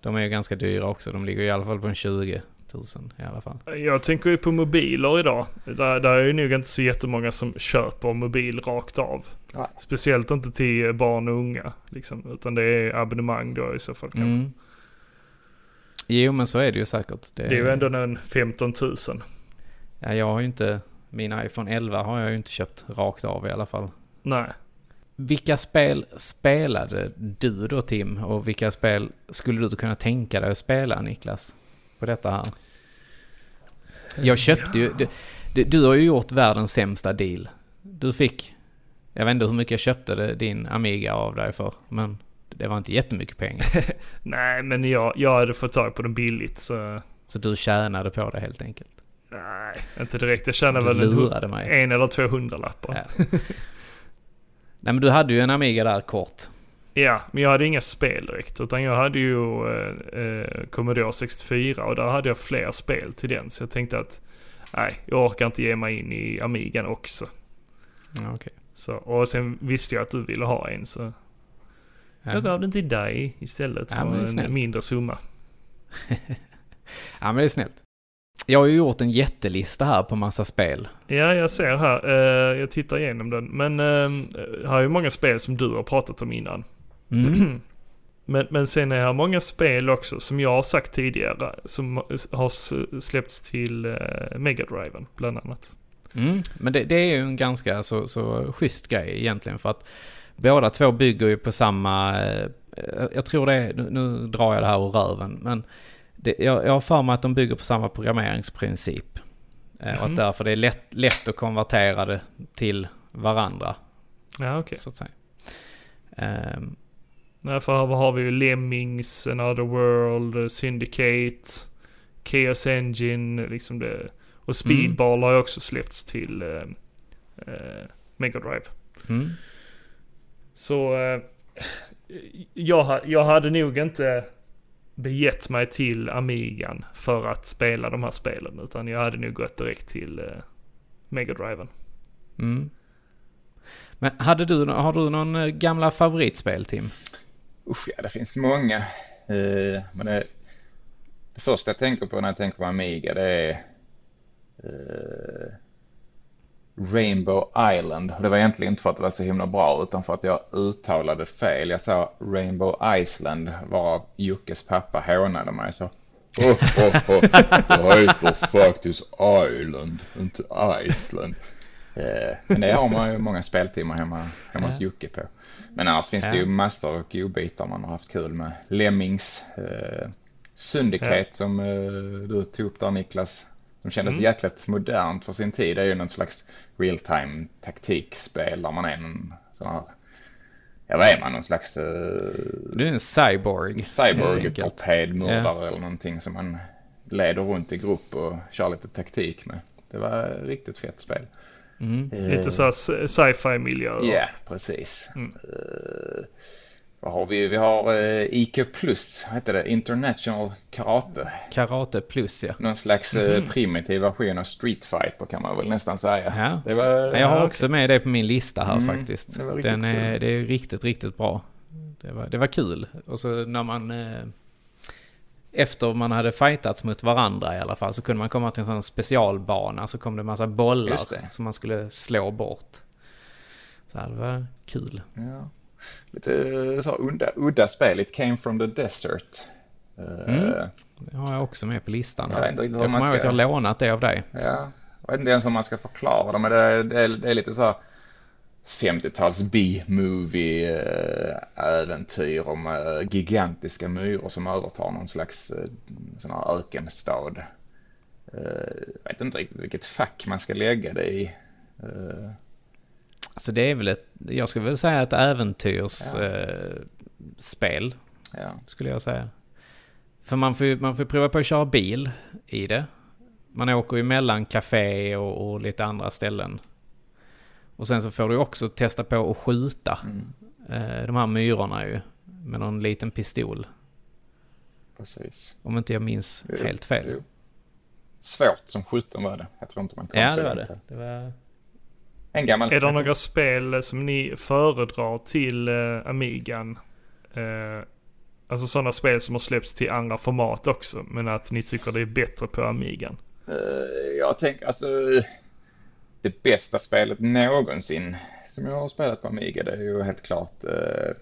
De är ju ganska dyra också. De ligger i alla fall på en 20 000 i alla fall. Jag tänker ju på mobiler idag. Där, där är ju nog inte så jättemånga som köper mobil rakt av. Nej. Speciellt inte till barn och unga. Liksom, utan det är abonnemang då i så fall kanske. Mm. Jo men så är det ju säkert. Det är ju ändå en 15 000. Ja, jag har ju inte... Min iPhone 11 har jag ju inte köpt rakt av i alla fall. Nej. Vilka spel spelade du då Tim? Och vilka spel skulle du kunna tänka dig att spela Niklas? På detta här. Jag köpte ju... Du, du, du har ju gjort världens sämsta deal. Du fick... Jag vet inte hur mycket jag köpte det, din Amiga av dig för. Men det var inte jättemycket pengar. Nej, men jag, jag hade fått tag på den billigt så... Så du tjänade på det helt enkelt. Nej, inte direkt. Jag tjänar Du väl en, mig. en eller två hundralappar. Ja. Nej men du hade ju en Amiga där kort. Ja, men jag hade inga spel direkt. Utan jag hade ju eh, eh, Commodore 64 och där hade jag fler spel till den. Så jag tänkte att nej, jag orkar inte ge mig in i Amigan också. Ja, okej. Så, och sen visste jag att du ville ha en så Ja. jag gav den till dig istället Ja, för en mindre summa. ja men det är snällt. Jag har ju gjort en jättelista här på massa spel. Ja, jag ser här. Eh, jag tittar igenom den. Men eh, här är ju många spel som du har pratat om innan. Mm. Men, men sen är här många spel också som jag har sagt tidigare som har släppts till uh, Mega Driven bland annat. Mm. Men det, det är ju en ganska så, så schysst grej egentligen för att båda två bygger ju på samma, eh, jag tror det är, nu, nu drar jag det här ur röven, men det, jag, jag har för mig att de bygger på samma programmeringsprincip. Eh, Och Mhm. att därför det är lätt, lätt att konvertera det till varandra, Ja, okej. så att säga. Ehm, Okay. För här har vi ju Lemmings, Another World, Syndicate, Chaos Engine, liksom det. Och Speedball har ju också släppts till uh, Mega Drive. mm. Så eh, jag, jag hade nog inte begett mig till Amigan för att spela de här spelen. Utan jag hade nog gått direkt till uh, Mega Driven. Mm. Men hade du, har du någon eh, gamla favoritspel Tim? Usch, ja, det finns många. Eh, men det, det första jag tänker på när jag tänker på Amiga det är eh, Rainbow Island. Det var egentligen inte för att det var så himla bra utan för att jag uttalade fel. Jag sa Rainbow Iceland varav Jockes pappa hånade mig så. Oh, oh, oh. Det heter faktiskt Island, inte Iceland. Eh, men det har man ju många speltimmar hemma, hemma hos Jocke på. Men annars finns det ju massor av godbitar man har haft kul med. Lemmings, eh, Syndicate som eh, du tog upp där Niklas. Som kändes Mm. jäkligt modernt för sin tid. Det är ju någon slags real time taktikspel där man är en sån här, ja vad är man, någon slags eh, Du är en cyborg. cyborg torpedmördare eller någonting som man leder runt i grupp och kör lite taktik med. Det var ett riktigt fett spel. Mm. Lite så här s- sci-fi miljö. Ja, precis. Mm. Eh, vad har vi? Vi har uh, IQ plus, heter det? International Karate. Karate plus ja. Någon slags eh, primitiv version av Street Fighter kan man väl nästan säga. Ja. Det var, Jag har Ja, också med det på min lista här Mm, faktiskt. det Den är, det är riktigt, riktigt bra. Det var, det var kul. Och så när man... Eh, efter man hade fightats mot varandra i alla fall så kunde man komma till en sån specialbana. Så kom det en massa bollar som man skulle slå bort. Så det var kul. ja, lite eh, så udda, udda spel. It came from the desert. Eh, Mm. Det har jag också med på listan. Jag inte jag kommer ihåg att jag har lånat det av dig. Ja, jag vet inte ens om man ska förklara det, men det, det, är, det är lite så här 50-tals B-movie eh, om gigantiska myror som övertar någon slags sån här ökenstad. Jag vet inte riktigt vilket fack man ska lägga det i. Så det är väl ett, jag skulle väl säga ett äventyrsspel. Ja. Eh, ja. skulle jag säga. För man får ju man får prova på att köra bil i det. Man åker ju mellan café och, och lite andra ställen. Och sen så får du också testa på att skjuta Mm, eh, de här myrorna ju. Med någon liten pistol. precis. Om inte jag minns Jo, helt fel. jo. svårt som 17 var det. Jag tror inte man kom Ja, så det var det. det var... En gammal. Är det några spel som ni föredrar till eh, Amigan? Eh, alltså sådana spel som har släppts till andra format också, men att ni tycker det är bättre på Amigan? Eh, jag tänker alltså det bästa spelet någonsin som jag har spelat på Amiga det är ju helt klart eh,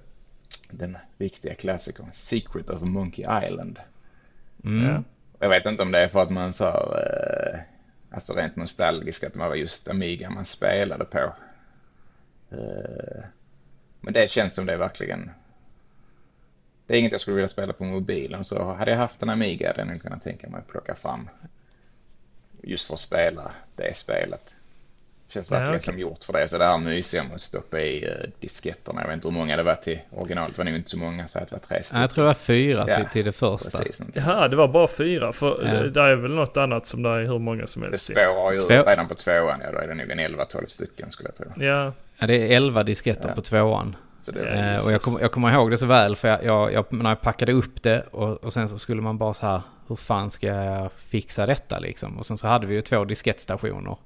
den viktiga klassikern Secret of Monkey Island. Mm. Ja. Jag vet inte om det är för att man så eh, alltså rent nostalgisk att det var just Amiga man spelade på. Eh, men det känns som det är verkligen det är inget jag skulle vilja spela på mobilen så hade jag haft en Amiga hade jag nog kunnat tänka mig att plocka fram just för att spela det spelet. Känns Ja, verkligen okej. som gjort för det. Så det här mysiga med att stoppa i uh, disketterna. Jag vet inte hur många det var till originalet. Det var nog inte så många så att det var tre stycken. Ja, Jag tror det var fyra till, Ja, till det första. Precis. Jaha, det var bara fyra. För Ja. ja. där är väl något annat som det är hur många som Det helst till. spårar ju Två- redan på tvåan. Ja, då är det nog en 11-12 stycken skulle jag tro. Ja, Ja, det är elva disketter Ja. på tvåan. Det Ja, Eh, och jag, kom, jag kommer ihåg det så väl för jag, jag, jag, när jag packade upp det och, och sen så skulle man bara så här, hur fan ska jag fixa detta liksom? Och sen så hade vi ju två diskettstationer.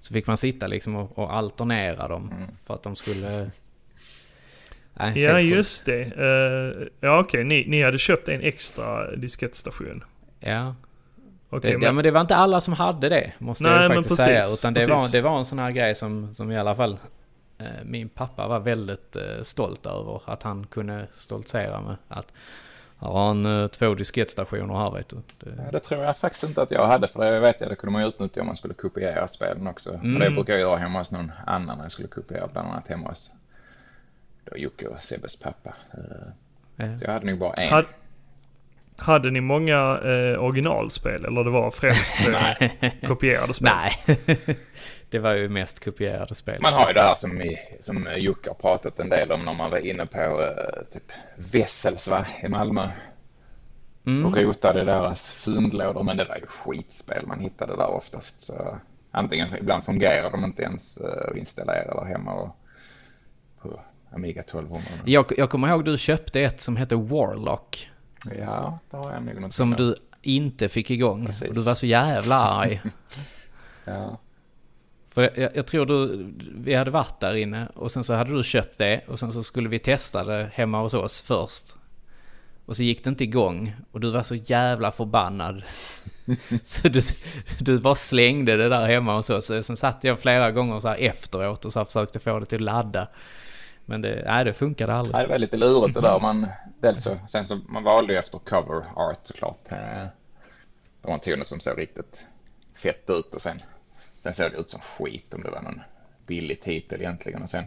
Så fick man sitta liksom och, och alternera dem Mm. för att de skulle... Nej, ja just det. Eh, ja okej, ni, ni hade köpt en extra diskettstation. Ja. Okej, det, men, ja, men det var inte alla som hade det, måste Nej, jag ju men faktiskt precis, säga. Utan det var, det var en sån här grej som, som i alla fall eh, min pappa var väldigt eh, stolt över. Att han kunde stoltsera med att här har han eh, två diskettstationer här vet du. Det, ja, det tror jag faktiskt inte att jag hade. För det vet jag, det kunde man utnyttja om man skulle kopiera spelen också. Mm. Och det brukar jag göra hemma hos någon annan när jag skulle kopiera. Bland annat hemma hos då Jocke och Sebbes pappa. Eh, eh, Så jag hade nog bara en. had, hade ni många eh, originalspel eller det var främst eh, kopierade spel? nej, det var ju mest kopierade spel. Man har ju det här som, i, som Jocke har pratat en del om när man var inne på eh, typ Wessels va, i Malmö. Mm. och rotade deras fyndlådor. Men det var ju skitspel man hittade där oftast. Så antingen, ibland fungerar de inte ens eh, att installera där hemma och på Amiga 1200. Jag, jag kommer ihåg du köpte ett som hette Warlock. Ja, det har jag nog något Som du inte fick igång. Precis. Och du var så jävla arg. Ja, För jag, jag tror du, vi hade varit där inne och sen så hade du köpt det och sen så skulle vi testa det hemma hos oss först. Och så gick det inte igång och du var så jävla förbannad. så du, du bara slängde det där hemma hos oss. Och sen satt jag flera gånger så här efteråt och så här försökte få det till att ladda. Men det, nej, det funkade aldrig. Nej, det var lite lurigt det där. Man, dels så, sen så, man valde ju efter cover art såklart. Eh, Det var en ton som såg riktigt fett ut och sen, sen såg det ut som skit om det var någon billig titel egentligen. Och sen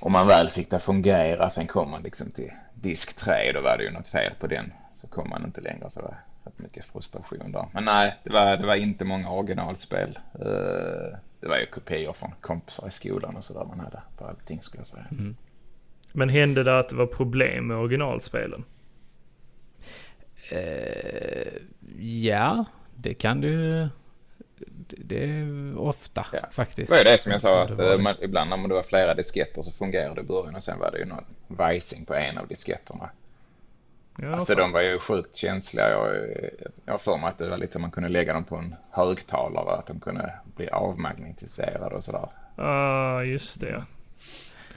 om man väl fick det att fungera, sen kom man liksom till disk 3 då var det ju något fel på den. Så kom man inte längre så det var rätt mycket frustration där. Men nej, det var, det var inte många originalspel. Uh, det var ju kopior från kompisar i skolan och sådär man hade på allting skulle jag säga. Men hände det att det var problem med originalspelen? Eh, ja, det kan du... Det, det är ofta Ja. faktiskt. Det var ju det som jag sa, att eh, det. man, ibland när det var flera disketter så fungerade det i början och sen var det ju någon vajsing på en av disketterna. Ja, alltså de var ju sjukt känsliga. Jag, jag har för mig att det var lite man kunde lägga dem på en högtalare, att de kunde bli avmagnetiserade och sådär. ah, just det.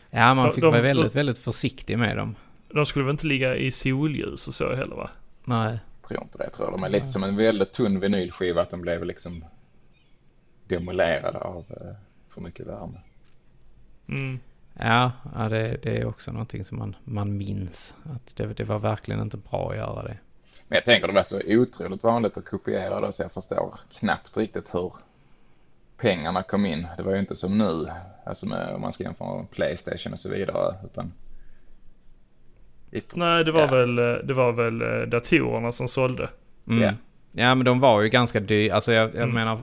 Ja, man De- fick de- vara väldigt, väldigt försiktig med dem. De skulle väl inte ligga i solljus och så heller va? Nej. Tror inte det, jag tror de är lite som en väldigt tunn vinylskiva, att de blev liksom demolerade av eh, för mycket värme. Mm. Ja, ja det, det är också någonting som man, man minns. Att det, det var verkligen inte bra att göra det. Men jag tänker det var så otroligt vanligt att kopiera det så jag förstår knappt riktigt hur pengarna kom in. Det var ju inte som nu, alltså med, om man ska jämföra med Playstation och så vidare. Utan Nej, det var, Ja. väl, det var väl eh, datorerna som sålde. Mm. Ja. Ja, men de var ju ganska dyra. Alltså jag, jag Mm. menar...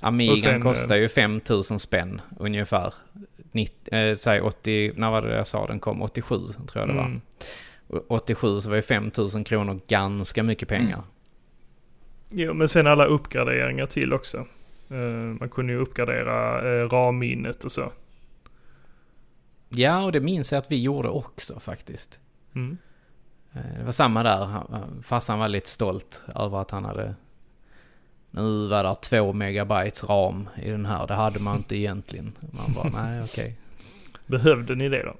Amigan sen, kostar ju 5000 spänn ungefär. 90, eh, säg 80, när var det jag sa den kom? 87 tror jag det var. Mm. Och 87 så var ju 5000 kronor ganska mycket pengar. Mm. Jo, men sen alla uppgraderingar till också. Eh, man kunde ju uppgradera uh, RAM-minnet och så. Ja, och det minns jag att vi gjorde också faktiskt. Mm. Eh, Det var samma där. Farsan var lite stolt över att han hade nu var det två megabytes ram i den här. Det hade man inte egentligen. Man bara, nej okej. Behövde ni det då?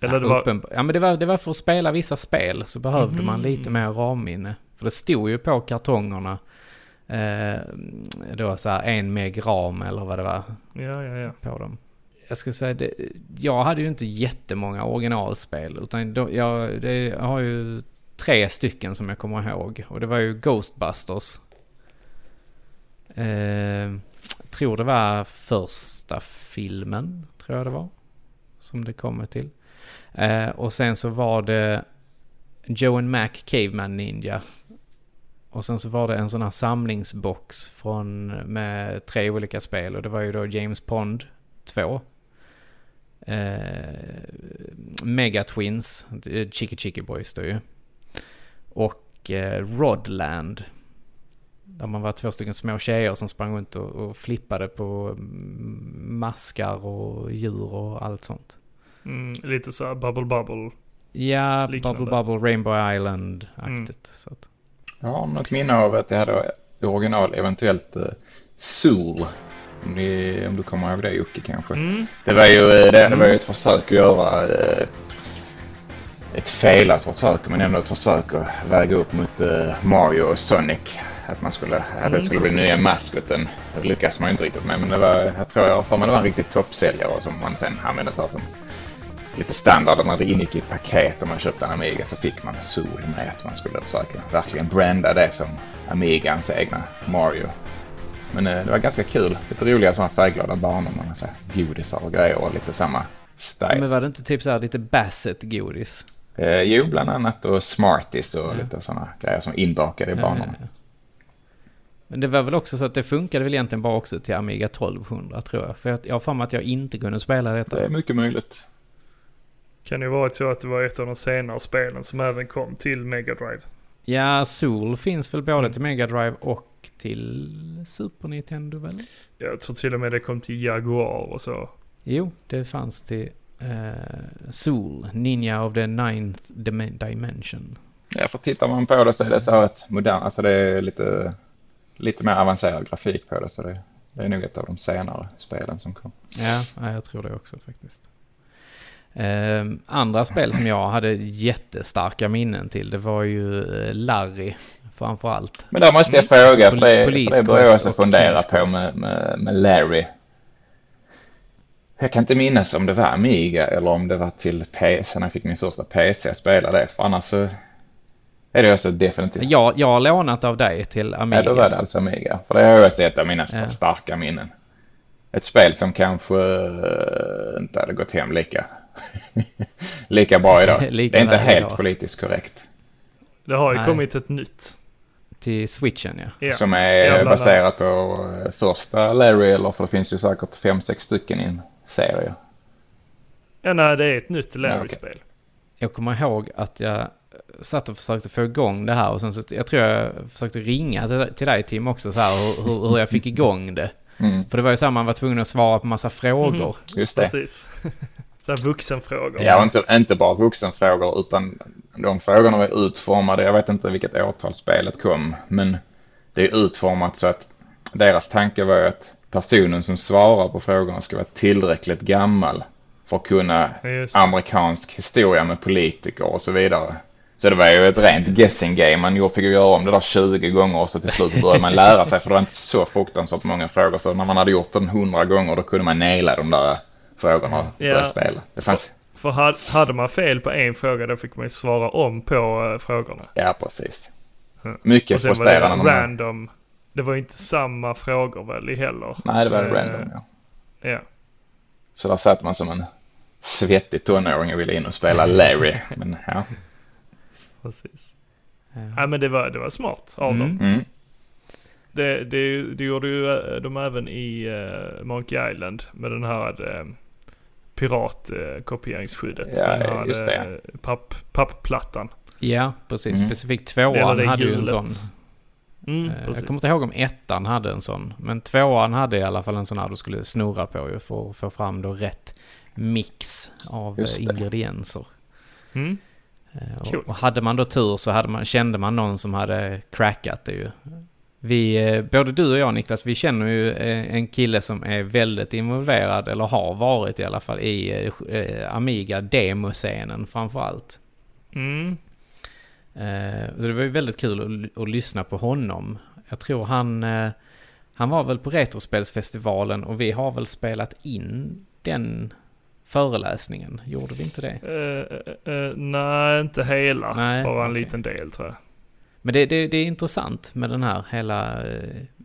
Eller ja, det var... ja men det var, det var för att spela vissa spel så behövde man Mhm. lite mer ramminne. För det stod ju på kartongerna. Eh, då så här en meg ram eller vad det var Ja, ja, ja. på dem. Jag skulle säga, det, jag hade ju inte jättemånga originalspel. Utan då, jag, det, jag har ju tre stycken som jag kommer ihåg. Och det var ju Ghostbusters. Eh, tror det var första filmen, tror jag det var. Som det kommer till. Eh, och sen så var det Joe and Mac Caveman Ninja. Och sen så var det en sån här samlingsbox från, med tre olika spel. Och det var ju då James Pond 2. Eh, Mega Twins, eh, Chicky Chicky Boys då ju. Och eh, Rodland. Där man var två stycken små tjejer som sprang runt och, och flippade på mm, maskar och djur och allt sånt. Mm, lite så här bubble bubble. Ja, Liknande. Bubble Bubble, Rainbow Island-aktigt. Så att, Jag har något minne av att jag hade original, eventuellt uh, Zool. Om, ni, om du kommer ihåg det Jocke kanske. Mm. Det var ju, eh, det, det var ju ett försök att göra eh, ett felat försök men ändå ett försök att väga upp mot eh, Mario och Sonic. Att man skulle, att det skulle bli nya maskoten. Det lyckas man ju inte riktigt med men det var, jag tror jag för mig det var en riktig toppsäljare som man sen använde här som lite standard när det ingick i ett paket och man köpte en Amiga så fick man Zool med att man skulle försöka verkligen branda det som Amigans egna Mario. Men eh, det var ganska kul. Lite roliga sådana färgglada banor med massa godisar och grejer och lite samma style. Men var det inte typ så här lite Bassett-godis? Eh, jo, bland annat och Smarties och Ja. lite sådana grejer som inbakade i banorna. ja, ja. Men det var väl också så att det funkade väl egentligen bara också till Amiga 1200 tror jag. För jag, jag har för mig att jag inte kunde spela detta. Det är mycket möjligt. Kan ju varit så att det var ett av de senare spelen som även kom till Mega Drive. Ja, Soul finns väl både till Mega Drive och till Super Nintendo väl? Jag tror till och med det kom till Jaguar och så. Jo, det fanns till uh, Soul, Ninja of the Ninth Dim- Dimension. Ja, för tittar man på det så är det så här att modern, alltså det är lite, lite mer avancerad grafik på det. Så det, det är nog ett av de senare spelen som kom. Ja, ja, jag tror det också faktiskt. Ehm, andra spel som jag hade jättestarka minnen till, det var ju eh, Larry framför allt. Men där måste jag Mm. fråga, för det, för det börjar jag också fundera på med, med, med Larry. Jag kan inte minnas om det var Amiga eller om det var till PC när jag fick min första PC att spela det. För annars så är det också definitivt. Jag, jag har lånat av dig till Amiga. Ja, då var det alltså Amiga. För det jag också ett av mina Ja. starka minnen. Ett spel som kanske eh, inte hade gått hem lika, lika bra idag. Lika det är inte helt idag. politiskt korrekt. Det har ju Nej. kommit ett nytt. Till Switchen ja. Ja. Som är Ja, baserat på eh, första Larry, eller för det finns ju säkert fem, sex stycken i en serie. Ja, nej, det är ett nytt Ja, Larry-spel. Jag kommer ihåg att jag satt och försökte få igång det här och sen så, jag tror jag försökte ringa till, till dig Tim också så här hur, hur, jag fick igång det. Mm, För det var ju så här man var tvungen att svara på massa frågor. Mhm. just det. Precis. Så här vuxenfrågor. Ja, inte, inte bara vuxenfrågor utan de frågorna var utformade, jag vet inte vilket årtal spelet kom, men det är utformat så att deras tanke var att personen som svarar på frågorna ska vara tillräckligt gammal för att kunna just amerikansk historia med politiker och så vidare. Så det var ju ett rent guessing game. Man fick ju göra om det där 20 gånger och så till slut började man lära sig för det var inte så fruktansvärt många frågor. Så när man hade gjort den 100 gånger då kunde man naila de där frågorna och börja Ja. spela. Det fanns, För hade, hade man fel på en fråga då fick man ju svara om på eh, frågorna. ja precis. Mycket Och sen var frustrerande. det man- random. Det var ju inte samma frågor väl heller. Nej, det var Eh, random ja. Ja. Så där satt man som en svettig tonåring och ville in och spela Larry. Men ja. Precis. Ja. Nej men det var, det var smart av Mm. dem. Mm. Det, det, det gjorde ju eh, de även i uh, Monkey Island med den här uh, piratkopieringsskyddet. Ja, med den här just det. papp, pappplattan. Ja, precis. Mm. Specifikt tvåan hade ju en sån. Mm. Jag kommer inte ihåg om ettan hade en sån. Men tvåan hade i alla fall en sån här du skulle snurra på ju för att få fram då rätt mix av ingredienser. Mm. Eh, Coolt. Och, hade man då tur så hade man, kände man någon som hade crackat det ju. Vi, eh, både du och jag Niklas, vi känner ju eh, en kille som är väldigt involverad, eller har varit i alla fall, i Amiga demoscenen framförallt. Mm. Så det var ju väldigt kul att, att lyssna på honom. Jag tror han, han var väl på Retrospelsfestivalen och vi har väl spelat in den föreläsningen. Gjorde vi inte det? Uh, uh, nej, inte hela. Nej, Bara en okay. liten del tror jag. Men det, det, det, är intressant med den här hela,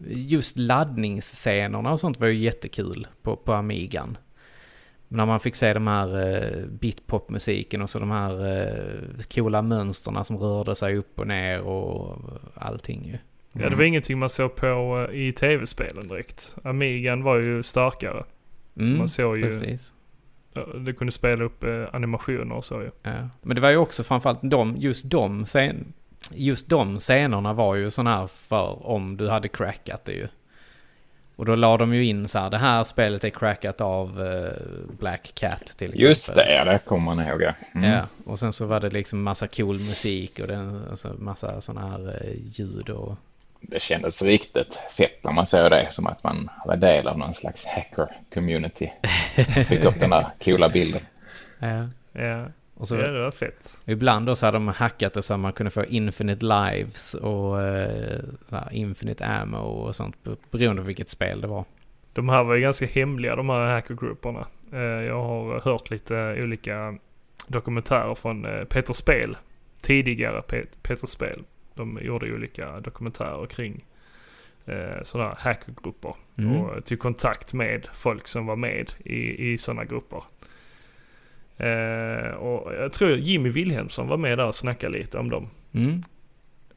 just laddningsscenerna och sånt var ju jättekul på, på Amigan. När man fick se de här uh, bitpopmusiken och så de här uh, coola mönsterna som rörde sig upp och ner och allting ju. Ja, det var ingenting man såg på uh, i tv-spelen direkt. Amigan var ju starkare. Mm, så man såg ju... Precis. Det kunde spela upp animationer och så ju. Ja. Men det var ju också framförallt de, just de scen, just de scenerna var ju sådana här för om du hade crackat det ju. Och då la de ju in så här, det här spelet är crackat av uh, Black Cat till exempel. Just det, ja det kommer man ihåg ja. Mm. Ja, och sen så var det liksom massa cool musik och den, alltså massa sådana här uh, ljud och... Det kändes riktigt fett när man såg det, som att man var del av någon slags hacker-community. Fick upp den där coola bilden. Ja. ja. Och så, ja, det var fett. Ibland då så hade de hackat det så att man kunde få infinite lives och eh, infinite ammo och sånt beroende på vilket spel det var. De här var ju ganska hemliga de här hackergrupperna. Eh, jag har hört lite olika dokumentärer från eh, Peter Spel. Tidigare Peter Spel. De gjorde olika dokumentärer kring sådana här hackergrupper. Mm. Och till kontakt med folk som var med i, i sådana grupper. Eh, och jag tror Jimmy Wilhelmsson var med där och snackade lite om dem. Mm.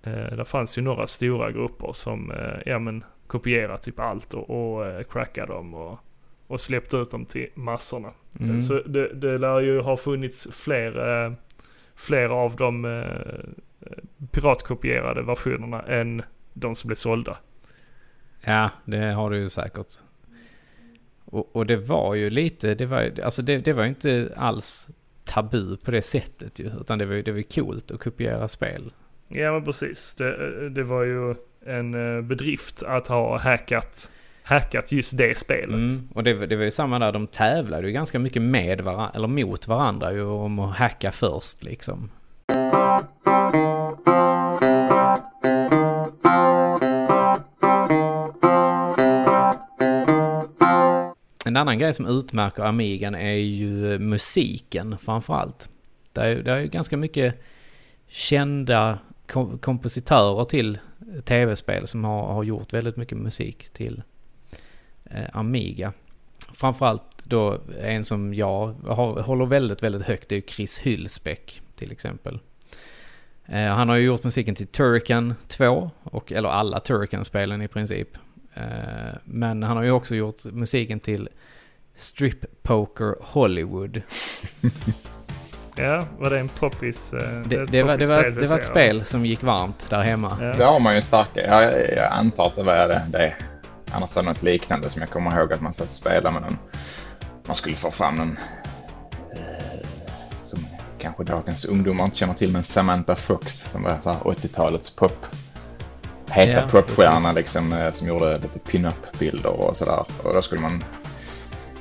Eh, det fanns ju några stora grupper som eh, ja, men, kopierade typ allt och, och eh, crackade dem och, och släppte ut dem till massorna. Mm. Så det, det lär ju ha funnits fler, eh, fler av de eh, piratkopierade versionerna än de som blev sålda. Ja, det har du ju säkert. Och, och, det var ju lite, det var, alltså det, det var inte alls tabu på det sättet ju. Utan det var ju det var coolt att kopiera spel. Ja men precis. Det, det var ju en eh, bedrift att ha hackat, hackat just det spelet. Mm, och det, det var ju samma där, de tävlade ju ganska mycket med varandra, eller mot varandra ju om att hacka först liksom. En annan grej som utmärker Amigan är ju musiken framförallt. Det är, det är ju ganska mycket kända kom kompositörer till tv-spel som har, har gjort väldigt mycket musik till eh, Amiga. Framförallt då en som jag har, håller väldigt, väldigt högt det är Chris Hylsbeck till exempel. Eh, han har ju gjort musiken till Turrican 2, och, eller alla Turrican-spelen i princip. Eh, men han har ju också gjort musiken till Strip Poker Hollywood. ja, var det en poppis? Uh, det, det, var, det, var, det var ett spel som gick varmt där hemma. Ja. Det har man ju starka. Jag, jag antar att det var det. det. Annars var det något liknande som jag kommer ihåg att man satt och spelade med någon. Man skulle få fram någon eh, som kanske dagens ungdomar inte känner till, men Samantha Fox som var 80-talets pop heta ja, popstjärna liksom, eh, som gjorde lite pin-up-bilder och sådär. Och då skulle man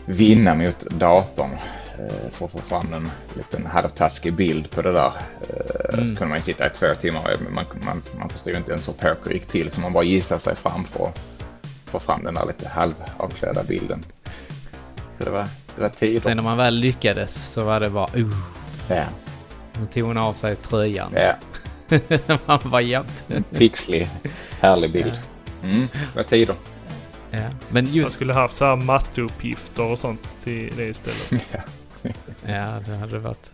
vinna mot datorn eh, för att få fram en liten halvtaskig bild på det där. Eh, mm. Så kunde man ju sitta i två timmar. Man, man, man förstod inte ens hur poker gick till så man bara gissade sig fram för att få fram den där lite halvavklädda bilden. Så det var, det var tider. Sen när man väl lyckades så var det bara uh. Ja. Nu tog hon av sig tröjan. Ja. man bara japp. Pixlig, härlig bild. Mm, det var tider. Ja. Men just... Man skulle haft så här matteuppgifter och sånt till det istället. ja. ja, det hade varit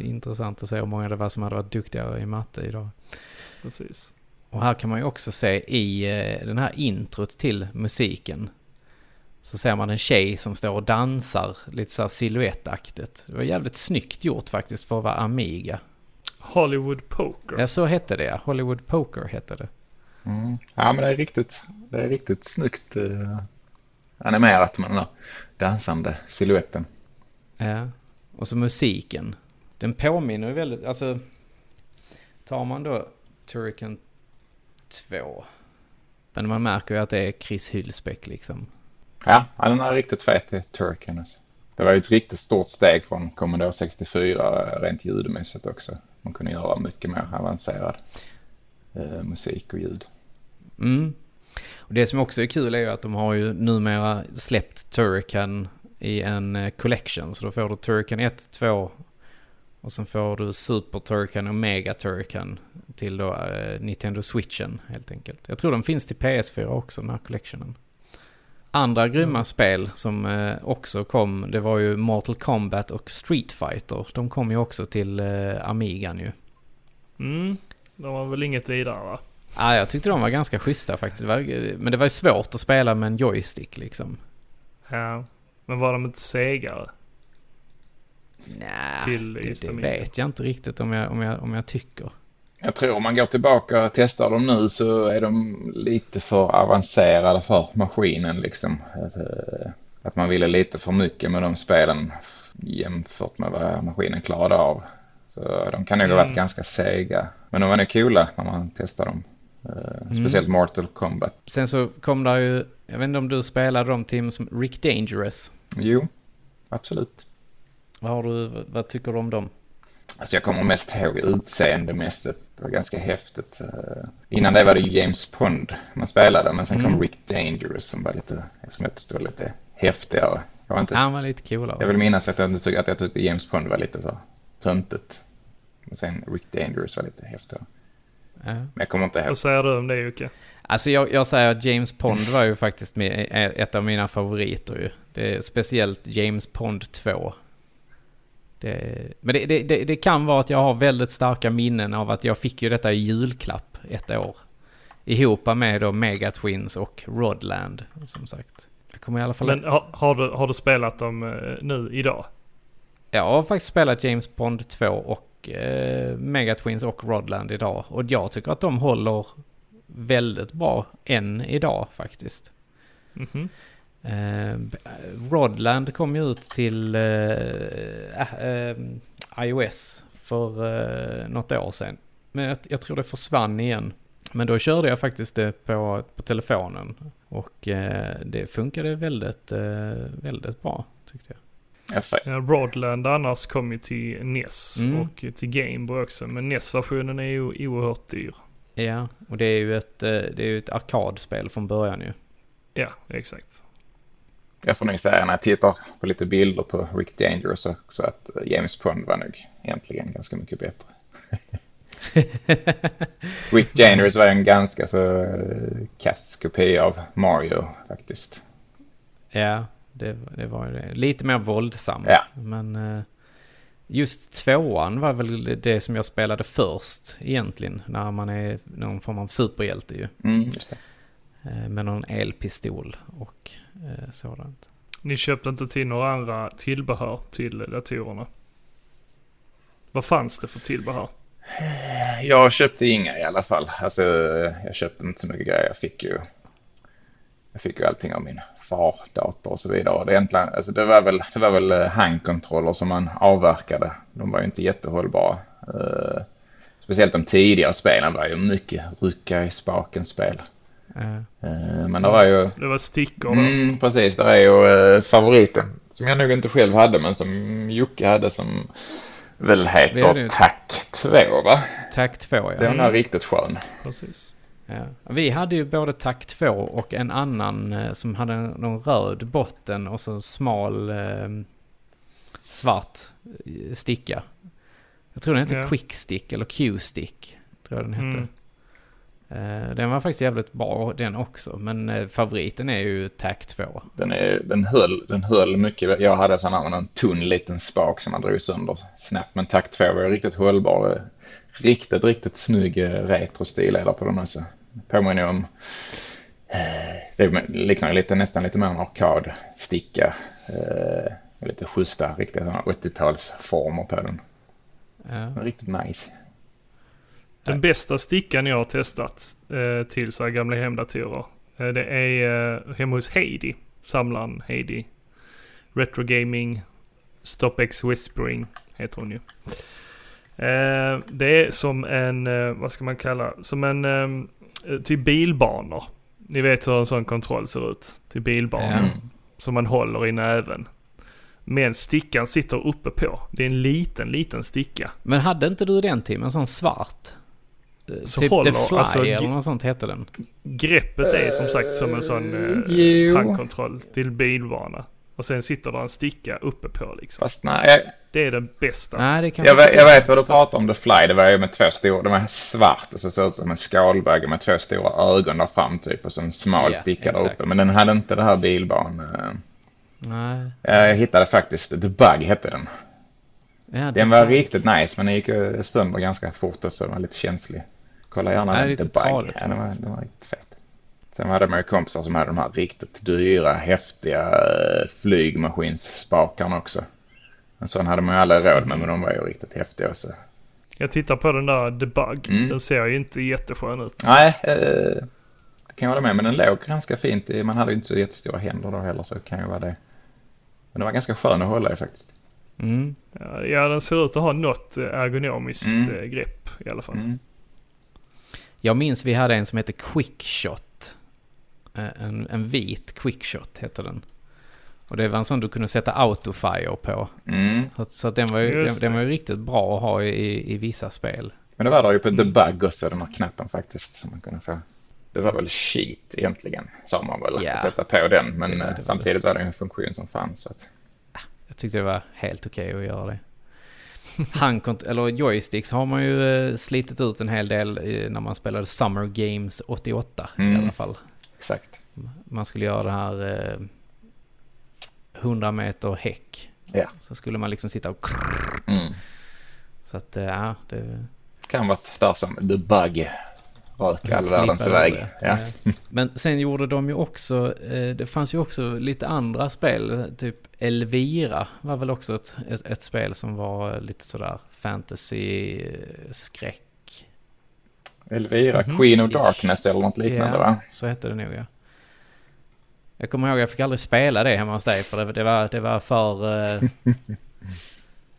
intressant att se hur många det var som hade varit duktigare i matte idag. Precis. Och här kan man ju också se i eh, den här introt till musiken. Så ser man en tjej som står och dansar lite så här silhuettaktigt. Det var jävligt snyggt gjort faktiskt för att vara Amiga. Hollywood Poker. Ja, så hette det. Hollywood Poker hette det. Mm. Ja, men det är riktigt, det är riktigt snyggt eh, animerat med den där dansande siluetten. Ja, och så musiken. Den påminner ju väldigt, alltså tar man då Turrican 2 Men man märker ju att det är Chris Hylsbeck liksom. Ja, den är riktigt fet i Turken. Alltså. Det var ju ett riktigt stort steg från Commodore 64 rent ljudmässigt också. Man kunde göra mycket mer avancerad eh, musik och ljud. Mm. Och det som också är kul är ju att de har ju numera släppt Turrican i en eh, collection. Så då får du Turrican 1, 2 och sen får du Super Turrican och Mega Turrican till då eh, Nintendo Switchen helt enkelt. Jag tror de finns till PS4 också den här collectionen. Andra grymma Mm. spel som eh, också kom, det var ju Mortal Kombat och Street Fighter. De kom ju också till eh, Amigan ju. Mm, de var väl inget vidare va? Ja, jag tyckte de var ganska schyssta faktiskt. Var, men det var ju svårt att spela med en joystick liksom. Ja. Men var de inte segare? Nej, det, det vet jag inte riktigt om jag, om jag, om jag tycker. Jag tror om man går tillbaka och testar dem nu så är de lite för avancerade för maskinen liksom. Att, eh, att man ville lite för mycket med de spelen jämfört med vad maskinen klarade av. Så de kan nog ha varit Mm. ganska sega. Men de var nog coola när man testade dem. Eh, Speciellt Mortal Kombat. Sen så kom där ju, jag vet inte om du spelade de tim som Rick Dangerous. Jo, absolut. Vad, har du, vad tycker du om dem? Alltså jag kommer mest ihåg utseendemässigt. Det var ganska häftigt. Eh, Innan det var det ju James Pond man spelade. Men sen Mm. kom Rick Dangerous som var lite, som jag tyckte var lite häftigare. Jag, var inte, Han var lite coolare. jag vill minnas att jag, inte tyckte, att jag tyckte James Pond var lite så töntigt. Men sen Rick Dangerous var lite häftigare. Ja. Men jag kommer inte ihåg. Vad säger du om det Jocke? Alltså jag, jag säger att James Pond var ju faktiskt med, ett av mina favoriter ju. Det är speciellt James Pond 2. Det, men det, det, det, kan vara att jag har väldigt starka minnen av att jag fick ju detta i julklapp ett år. Ihop med då Megatwins och Rodland som sagt. Jag kommer i alla fall... Men har, har, du, har du spelat dem eh, nu idag? Jag har faktiskt spelat James Bond 2 och eh, Megatwins och Rodland idag. Och jag tycker att de håller väldigt bra än idag faktiskt. Mhm. Eh, Rodland kom ju ut till eh, äh, eh, iOS för eh, något år sedan. Men jag, jag tror det försvann igen. Men då körde jag faktiskt det på, på telefonen. Och eh, det funkade väldigt, eh, väldigt bra tyckte jag. Ja, Rodland annars kom ju till NES Mm. och till Game Boy också. Men NES-versionen är ju oerhört dyr. Ja, och det är ju ett, eh, det är ett arkadspel från början ju. Ja, exakt. Jag får nog säga när jag tittar på lite bilder på Rick Dangerous också att eh, James Pond var nog egentligen ganska mycket bättre. Rick Dangerous var en ganska så eh, kass kopia av Mario faktiskt. Ja, det, det var ju det. Lite mer våldsam. Ja. Men eh, just tvåan var väl det som jag spelade först egentligen. När man är någon form av superhjälte ju. Mm, med någon elpistol och eh, sådant. Ni köpte inte till några andra tillbehör till datorerna? Vad fanns det för tillbehör? Jag köpte inga i alla fall. Alltså, jag köpte inte så mycket grejer. Jag fick ju, jag fick ju allting av min far, dator och så vidare. Och det, egentligen, alltså det var väl, det var väl eh, handkontroller som man avverkade. De var ju inte jättehållbara. Eh, speciellt de tidigare spelen var ju mycket rycka i spaken spel. Eh, men det var ju... Det var stickor. Mm, precis, det är ju eh, favoriten. Som jag nog inte själv hade men som Jocke hade som väl heter TAC 2 va? Tack 2 ja. Den är riktigt skön. Precis. ja. Vi hade ju både Tack 2 och en annan eh, som hade någon röd botten och så smal eh, svart eh, sticka. Jag tror den hette Ja. Quick Stick eller Q-Stick. Tror jag den hette. Mm. Eh, Den var faktiskt jävligt bra den också. Men eh, favoriten är ju Tack 2. Den, är, den, höll, den höll mycket. Jag hade sån här en tunn liten spak som man drog sönder snabbt. Men takt 2 var riktigt hållbar. Riktigt, riktigt snygg eh, retrostil är det på den också. Påminner om... eh, Det liknar lite, nästan lite mer en arkadsticka. Eh, lite schyssta, riktiga sådana 80-talsformer på den. Ja. Riktigt nice. Den bästa stickan jag har testat eh, till så här gamla hemdatorer. Eh, det är eh, hemma hos Heidi. Samlaren Heidi. Retro Gaming. StopX Whispering heter hon ju. Eh, det är som en, eh, vad ska man kalla, som en, eh, till bilbanor. Ni vet hur en sån kontroll ser ut till bilbarn. Ja. Som man håller i näven. Men stickan sitter uppe på. Det är en liten, liten sticka. Men hade inte du den Tim? En sån svart? Eh, Så typ håller, The Fly alltså, eller något sånt hette den. Greppet är som sagt som en sån eh, jo. handkontroll till bilvana. Och sen sitter det en sticka uppe på liksom. Fast nej, jag, Det är den bästa. Nej, det kanske jag, vet, jag vet vad du pratar om. The Fly, det var ju med två stora, det var svart och så såg ut som en skalbagge med två stora ögon där fram typ och så en smal Ja, sticka där exakt. uppe. Men den hade inte det här bilbarn. eh. Nej. Jag hittade faktiskt, The Bug hette den. Ja, Den var riktigt nice men den gick eh, sönder ganska fort och så den var lite känslig. Kolla gärna lite The Bug. tradigt Ja, den, var, den var riktigt fet. Sen hade man ju kompisar som hade de här riktigt dyra, häftiga eh, flygmaskinsspakarna också. En sån hade man ju aldrig råd med men de var ju riktigt häftiga också. Jag tittar på den där Debug. Mm. Den ser ju inte jätteskön ut. Nej, eh, jag kan hålla med men den låg ganska fint. Man hade ju inte så jättestora händer då heller så det kan ju vara det. Men den var ganska skön att hålla i faktiskt. Mm. Ja, den ser ut att ha något ergonomiskt Mm. eh, grepp i alla fall. Mm. Jag minns vi hade en som hette Quickshot. Eh, En, en vit Quickshot hette den. Och det var en sån du kunde sätta autofire på. Mm. Så, att, så att den, var ju, den, den det. var ju riktigt bra att ha i, i vissa spel. Men det var där ju på The Bug också, den här knappen faktiskt. Som man kunde få. Det var väl cheat egentligen, sa man väl, Ja. att sätta på den. Men Det var det eh, väl. samtidigt var det en funktion som fanns. Så att, Jag tyckte det var helt okej att göra det. Handkont- eller joysticks har man ju eh, slitit ut en hel del eh, när man spelade Summer Games 88 i Mm. alla fall. exakt. Man skulle göra det här eh, 100 meter häck. Ja. Så skulle man liksom sitta och... Mm. Så att eh, ja, det... Kan vara där som The Bug rök all världens väg. Ja. Ja. Men sen gjorde de ju också, eh, det fanns ju också lite andra spel, typ Elvira var väl också ett, ett, ett spel som var lite sådär fantasy-skräck. Elvira, Mhm. Queen of Darkness eller något liknande va? så hette det nog ja. Jag kommer ihåg, jag fick aldrig spela det hemma hos dig för det, det, var, det var för...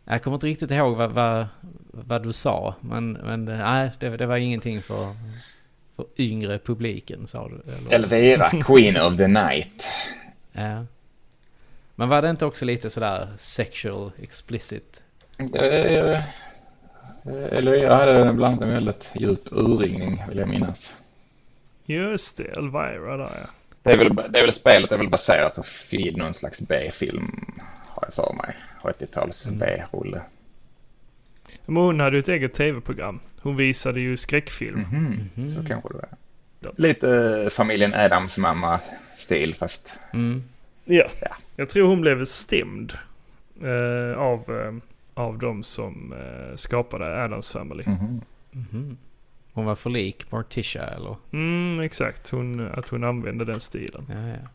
eh, jag kommer inte riktigt ihåg vad, vad, vad du sa, men, men eh, nej, det, det var ingenting för, för yngre publiken sa du. Eller? Elvira, Queen of the Night. Ja. Men var det inte också lite sådär sexual explicit? Eh, Elvira hade bland en väldigt djup urringning vill jag minnas. Just det, Elvira där ja. Det är väl, det är väl spelet är väl baserat på någon slags B-film jag för mig. 80-tals Mm. B-rulle. Hon hade ju ett eget tv-program. Hon visade ju skräckfilm. Mhm, Mhm. Så kanske det var. Lite eh, familjen Adams mamma-stil fast Mm. Ja. Ja. Jag tror hon blev stämd eh, av, eh, av de som eh, skapade Addams Family. Mhm. Hon var för lik Morticia eller? Mm, exakt. Hon, att hon använde den stilen. Ja, ja.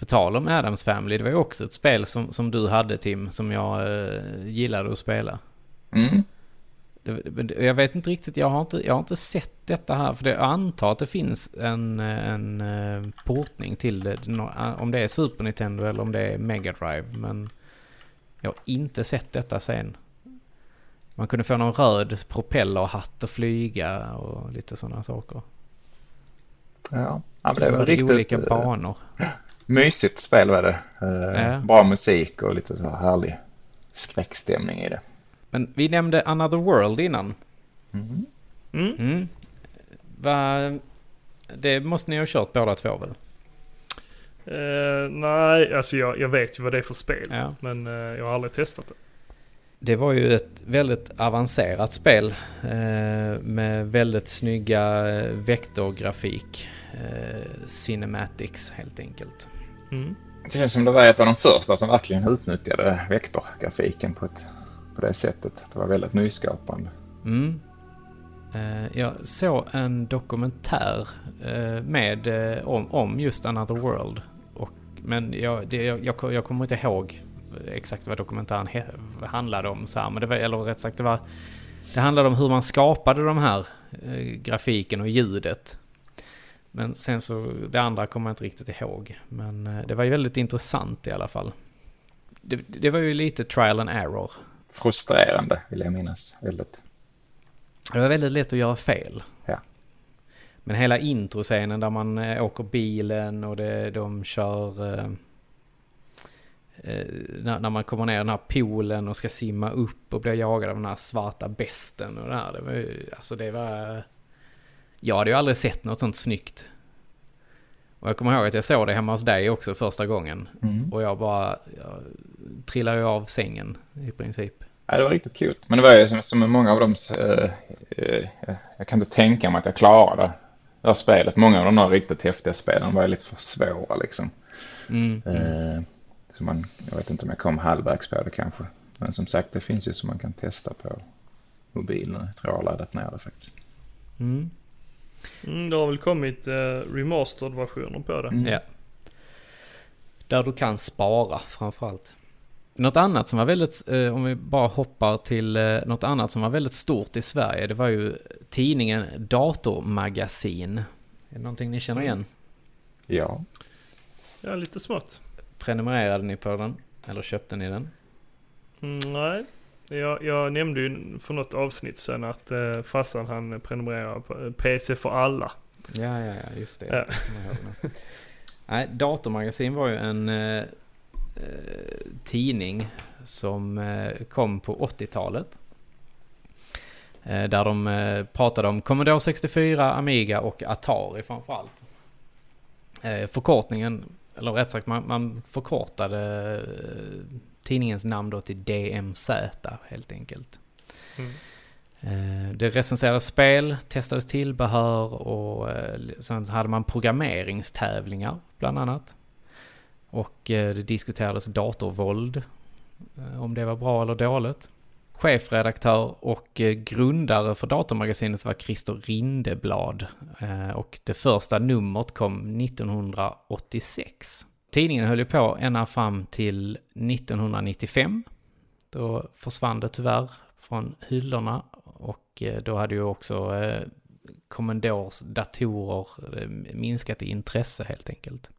På tal om Adams Family, det var ju också ett spel som, som du hade Tim, som jag eh, gillade att spela. Mm. Det, det- jag vet inte riktigt, jag har inte, jag har inte sett detta här. För det, jag antar att det finns en, en eh, portning till det. Eh, Om det är Super Nintendo eller om det är Mega Drive. Men jag har inte sett detta sen. Man kunde få någon röd propellerhatt och flyga och lite sådana saker. Ja. ja, men Så det var riktigt olika eh, banor. mysigt spel var det. Eh, Ja. Bra musik och lite så här härlig skräckstämning i det. Men vi nämnde Another World innan. Mhm. Mm. Mm. Va, det måste ni ha kört båda två väl? Eh, nej, alltså jag, jag vet ju vad det är för spel. Ja. Men eh, jag har aldrig testat det. Det var ju ett väldigt avancerat spel eh, med väldigt snygga vektorgrafik. Cinematics helt enkelt. Mm. Det känns som det var ett av de första som verkligen utnyttjade vektorgrafiken på, ett, på det sättet. Det var väldigt nyskapande. Mm. Eh, jag såg en dokumentär eh, med, eh, om, om just Another World. Och, men jag, det, jag, jag, jag kommer inte ihåg exakt vad dokumentären he, handlade om. Så här, men det var, eller rätt sagt, det, var, det handlade om hur man skapade de här grafiken och ljudet. Men sen så, det andra kommer jag inte riktigt ihåg. Men eh, det var ju väldigt intressant i alla fall. Det, det var ju lite trial and error. Frustrerande vill jag minnas. Väldigt. Det var väldigt lätt att göra fel. Ja. Men hela introscenen där man eh, åker bilen och det, de kör... Eh, eh, när, när man kommer ner i den här poolen och ska simma upp och blir jagad av den här svarta besten och det här. Det var ju, alltså det var... Jag hade ju aldrig sett något sånt snyggt. Och jag kommer ihåg att jag såg det hemma hos dig också första gången. Mm. Och jag bara jag trillade ju av sängen i princip. Ja, det var riktigt kul. Men det var ju som, som många av dem, eh, eh, jag kan inte tänka mig att jag klarade det här spelet. Många av de där riktigt häftiga spelen var ju lite för svåra liksom. Mm. Eh, så man, jag vet inte om jag kom halvvägs på det kanske. Men som sagt, det finns ju som man kan testa på mobilen. Jag tror jag har laddat ner det faktiskt. Mm. Mm, det har väl kommit eh, remastered-versioner på det. Mm. Ja. Där du kan spara framförallt. Något annat som var väldigt, eh, om vi bara hoppar till eh, något annat som var väldigt stort i Sverige, det var ju tidningen Datormagasin. Är det någonting ni känner igen? Ja, Ja, lite smått. Prenumererade ni på den? Eller köpte ni den? Mm, nej. Jag, jag nämnde ju för något avsnitt sen att eh, farsan han prenumererar på eh, PC för alla. Ja, ja, ja, just det. Ja. Nej, Datormagasin var ju en eh, eh, tidning som eh, kom på 80-talet. Eh, där de eh, pratade om Commodore 64, Amiga och Atari framförallt. Eh, förkortningen, eller rätt sagt man, man förkortade tidningens namn då till DMZ helt enkelt. Mm. Eh, Det recenserades spel, testades tillbehör och eh, sen hade man programmeringstävlingar bland annat. Och eh, det diskuterades datorvåld, om det var bra eller dåligt. Chefredaktör och grundare för Datormagasinet var Christer Rindeblad och det första numret kom 1986. Tidningen höll ju på ända fram till 1995. Då försvann det tyvärr från hyllorna och eh, då hade ju också eh, Commodores datorer eh, minskat i intresse helt enkelt.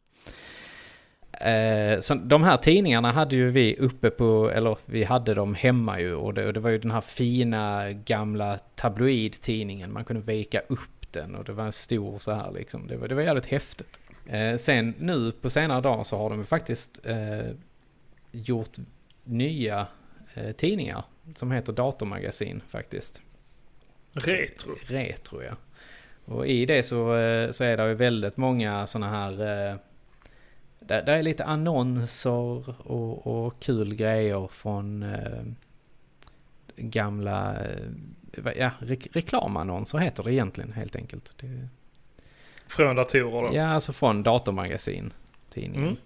Eh, så de här tidningarna hade ju vi uppe på, eller vi hade dem hemma ju och det, och det var ju den här fina gamla tabloidtidningen. Man kunde vika upp den och det var en stor så här liksom. Det var, det var jävligt häftigt. Eh, sen nu på senare dagar så har de faktiskt eh, gjort nya eh, tidningar som heter Datormagasin faktiskt. Retro. Retro ja. Och i det så, eh, så är det ju väldigt många sådana här... eh, Där, där är lite annonser och, och kul grejer från eh, gamla... eh, Ja, re reklamannonser heter det egentligen helt enkelt. Det, Från datorer då. Ja, alltså från Datormagasin, tidningen.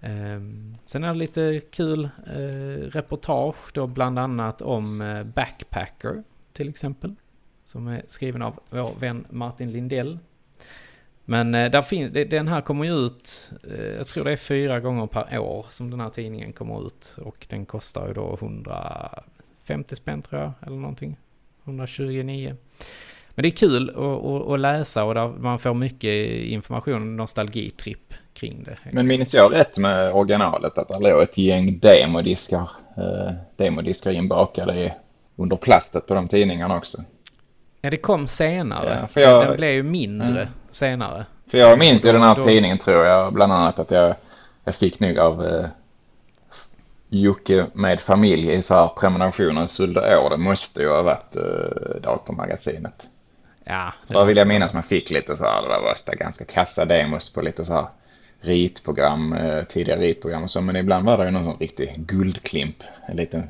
Ehm, sen är det lite kul eh, reportage då bland annat om eh, Backpacker till exempel. Som är skriven av vår vän Martin Lindell. Men eh, där finns, den här kommer ju ut, jag tror det är fyra gånger per år som den här tidningen kommer ut. Och den kostar ju då 150 spänn tror jag, eller någonting. 129. Men det är kul att, läsa och man får mycket information nostalgitripp kring det. men minns jag rätt med originalet att det låg ett gäng demodiskar, eh, demodiskar inbakade under plastet på de tidningarna också. Ja, det kom senare. Ja, för jag- Den blev ju mindre Ja. senare. För jag minns ju den här Då- tidningen tror jag, bland annat att jag, jag fick nog av eh, Jocke med familj i så här prenumerationen fyllde år. Det måste ju ha varit eh, Datormagasinet. Ja, det Där vill jag minnas man fick lite så här, det var värsta ganska kassa demos på lite så här ritprogram, eh, tidiga ritprogram och så. Men ibland var det ju någon sån riktig guldklimp, en liten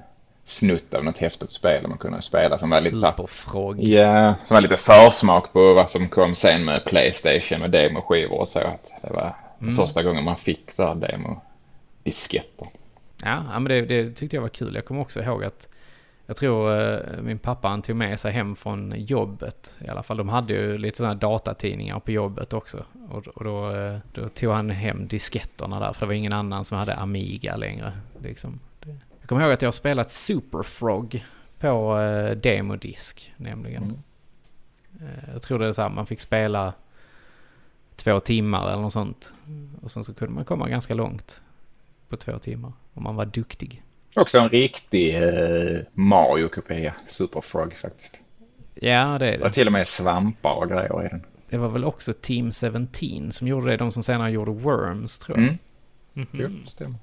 snutt av något häftigt spel man kunde spela som var lite Superfrog. Ja, som var lite försmak på vad som kom sen med Playstation och demoskivor och så. Att det var första gången man fick så här demo-disketter. Ja, men det, det tyckte jag var kul. Jag kommer också ihåg att jag tror eh, min pappa han tog med sig hem från jobbet. I alla fall, de hade ju lite sådana datatidningar på jobbet också. Och, och då, eh, då tog han hem disketterna där, för det var ingen annan som hade Amiga längre. Liksom. Jag kommer ihåg att jag har spelat Superfrog på eh, demodisk nämligen. Mm. Eh, jag tror det är så här, man fick spela två timmar eller något sånt. Och sen så kunde man komma ganska långt på två timmar om man var duktig. Också en riktig eh, Mario-kopia, Super Frog faktiskt. Ja, det är Det det. till och med svampar och grejer i den. det var väl också Team 17 som gjorde det. De som senare gjorde Worms tror jag. Mm. Mhm. Jo, det stämmer.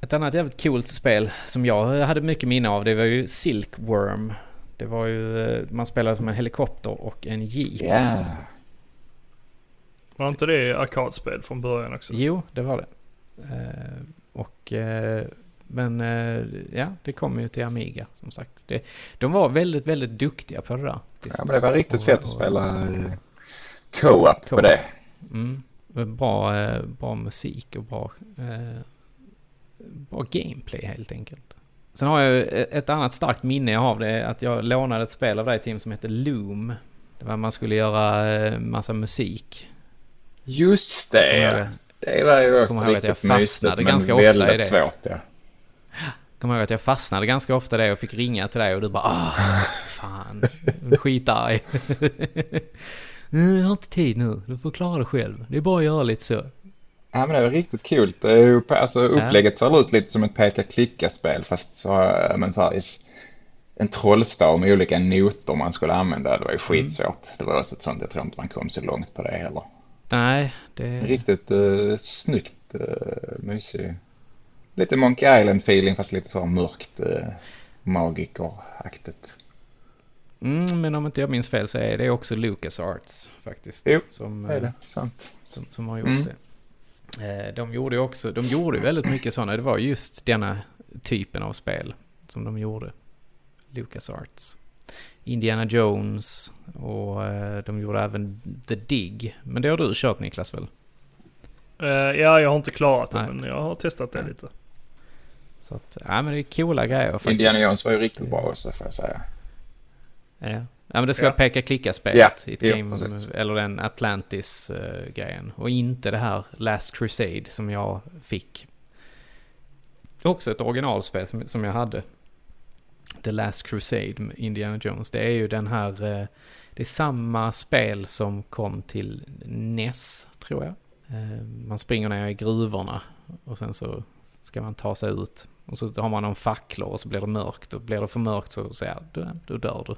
Ett annat jävligt coolt spel som jag hade mycket minne av det var ju Silkworm. Det var ju, eh, man spelade som en helikopter och en jeep. Ja. Var inte det arkadspel från början också? Jo, det var det. Eh, och, eh, men eh, ja, det kom ju till Amiga som sagt. Det, de var väldigt, väldigt duktiga på det där. ja, men det var riktigt fett att spela eh, co-op på det. Mm. Bra, eh, bra musik och bra, bra gameplay helt enkelt. Sen har jag ju ett annat starkt minne jag har det är att jag lånade ett spel av dig Tim som heter Loom. Det var man skulle göra massa musik. Just det, jag Det var ju också jag riktigt mysigt fastnade men ganska ofta i det. svårt. Ja. Kommer ihåg att jag fastnade ganska ofta där och fick ringa till dig och du bara ah, fan, skitarg. "Nej, Jag har inte tid nu, du får klara det själv. Det är bara att göra lite så. Ja, men det var riktigt kul. Det är ju, alltså, upplägget ser ut lite som ett peka-klicka-spel fast så, men så här, en trollstav med olika noter man skulle använda. Det var ju skitsvårt. Det var också ett sånt, jag tror inte man kom så långt på det heller. Nej, det... Riktigt uh, snyggt, uh, mysig. Lite Monkey Island-feeling fast lite så mörkt, uh, magikeraktigt. Mm, men om inte jag minns fel så är det också Lucas Arts faktiskt. Jo, som, är eh, det, sant. som, som har gjort Mm. det. Eh, De gjorde ju också, de gjorde ju väldigt mycket sådana, det var just denna typen av spel som de gjorde. Lucas Arts. Indiana Jones och eh, de gjorde även The Dig. Men det har du kört Niklas väl? Eh, ja, jag har inte klarat det Nej. men jag har testat det Nej. lite. Så att, ja men det är coola grejer faktiskt. Indiana Jones var ju riktigt bra också får jag säga. Ja. ja men det ska Ja. vara peka-klicka-spelet. Ja, i ett jo, game, eller den Atlantis-grejen. och inte det här Last Crusade som jag fick. Också ett originalspel som, som jag hade. The Last Crusade med Indiana Jones. Det är ju den här... eh, Det är samma spel som kom till NES, tror jag. Eh, Man springer ner i gruvorna och sen så ska man ta sig ut. Och så har man någon facklor och så blir det mörkt. Och blir det för mörkt så, så ja, då, då dör du.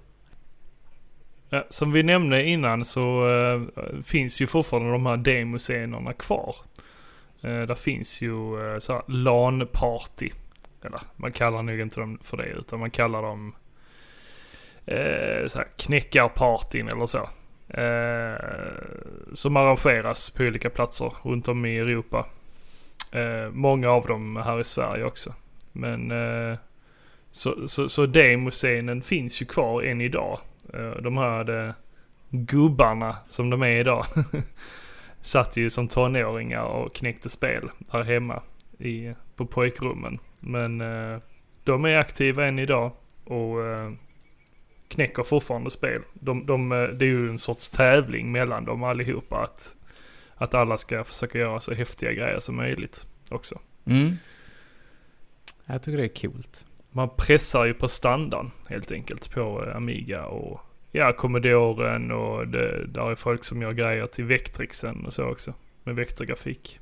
Ja, som vi nämnde innan så äh, finns ju fortfarande de här demoscenerna kvar. Äh, där finns ju äh, så här LAN-party. Eller man kallar nog inte dem för det utan man kallar dem uh, så här knäckarpartyn eller så. Uh, som arrangeras på olika platser runt om i Europa. Eh, många av dem här i Sverige också. Men eh, så, så, så demoscenen finns ju kvar än idag. Eh, de här eh, gubbarna som de är idag. Satt ju som tonåringar och knäckte spel här hemma i, på pojkrummen. Men eh, de är aktiva än idag och eh, knäcker fortfarande spel. De, de, eh, det är ju en sorts tävling mellan dem allihopa att, att alla ska försöka göra så häftiga grejer som möjligt också. Mm. Jag tycker det är coolt. Man pressar ju på standarden helt enkelt på eh, Amiga och ja, Commodoren och det, där är folk som gör grejer till Vectrixen och så också. Med vektorgrafik.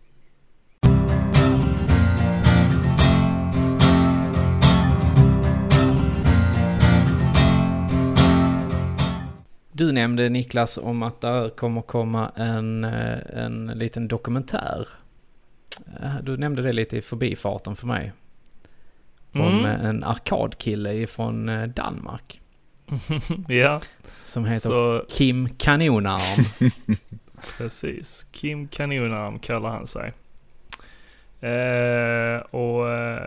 Du nämnde Niklas om att där kommer komma en, eh, en liten dokumentär. Eh, Du nämnde det lite i förbifarten för mig. Om Mm. eh, en arkadkille från Danmark. Ja, Som heter så Kim Kanonarm. precis. Kim Kanonarm kallar han sig. Eh, och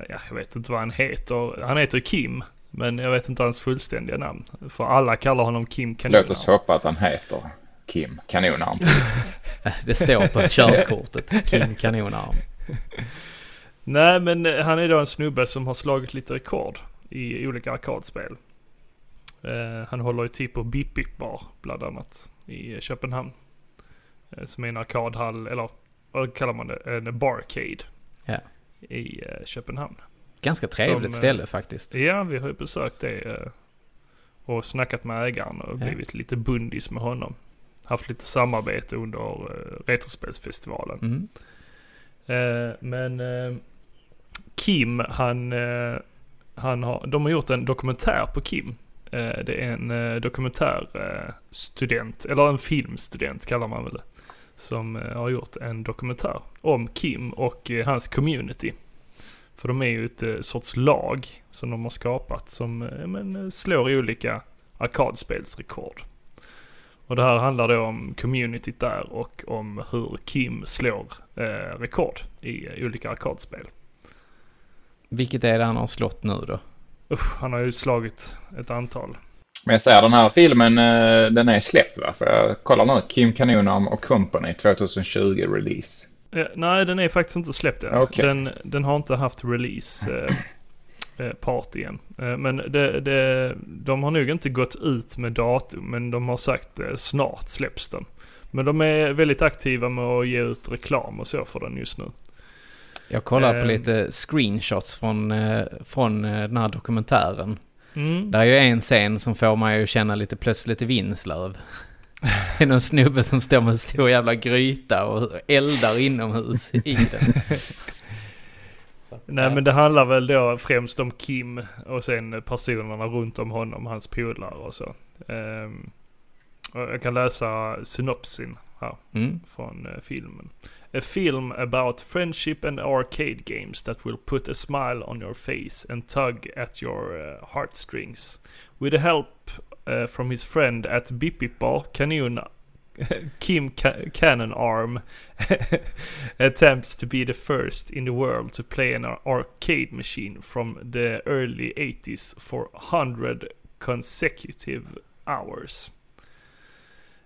ja, jag vet inte vad han heter. Han heter Kim. Men jag vet inte hans fullständiga namn. För alla kallar honom Kim Kanonarm. Låt oss hoppa att han heter Kim Kanonarm. Det står på körkortet. Kim Kanonarm. Nej men han är då en snubbe som har slagit lite rekord i olika arkadspel. Eh, han håller ju till på Bip Bip Bar bland annat i Köpenhamn. Eh, som är en arkadhall, eller vad kallar man det? En barcade. Ja. I eh, Köpenhamn. Ganska trevligt Som, eh, ställe faktiskt. Ja, vi har ju besökt det eh, och snackat med ägaren och Ja. blivit lite bundis med honom. Haft lite samarbete under eh, Retrospelsfestivalen. Mm. Eh, men eh, Kim, han, eh, han har, de har gjort en dokumentär på Kim. Det är en dokumentärstudent, eller en filmstudent kallar man väl det. Som har gjort en dokumentär om Kim och hans community. För de är ju ett eh, sorts lag som de har skapat som eh, men, eh, slår olika arkadspelsrekord. Och det här handlar då om communityt där och om hur Kim slår eh, rekord i olika arkadspel. Vilket är det han har slått nu då? Usch, han har ju slagit ett antal. Men jag säger den här filmen, den är släppt va? För jag kollar nu, Kim Kanonarm och Company 2020 release. Eh, nej, den är faktiskt inte släppt än. Okej. Den, den har inte haft release eh, eh, party än. Eh, men det, det, de har nog inte gått ut med datum, men de har sagt eh, snart släpps den. Men de är väldigt aktiva med att ge ut reklam och så för den just nu. Jag kollar på lite screenshots från, eh, från den här dokumentären. Mm. Det är ju en scen som får mig att känna lite plötsligt i Vinslöv. Det är någon snubbe som står med en stor jävla gryta och eldar inomhus i den. Så, Nej men det handlar väl då främst om Kim och sen personerna runt om honom, hans polare och så. Ehm, och jag kan läsa synopsin här. Mm. från eh, filmen. A film about friendship and arcade games that will put a smile on your face and tug at your uh, heartstrings. With the help uh, from his friend at Bipipar, Kanon, Kim Ca- Cannon Arm attempts to be the first in the world to play an arcade machine from the early 80s for 100 consecutive hours.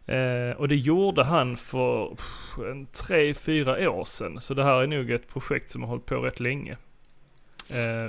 Eh, och det gjorde han för pff, en tre, fyra år sedan. Så det här är nog ett projekt som har hållit på rätt länge. Eh,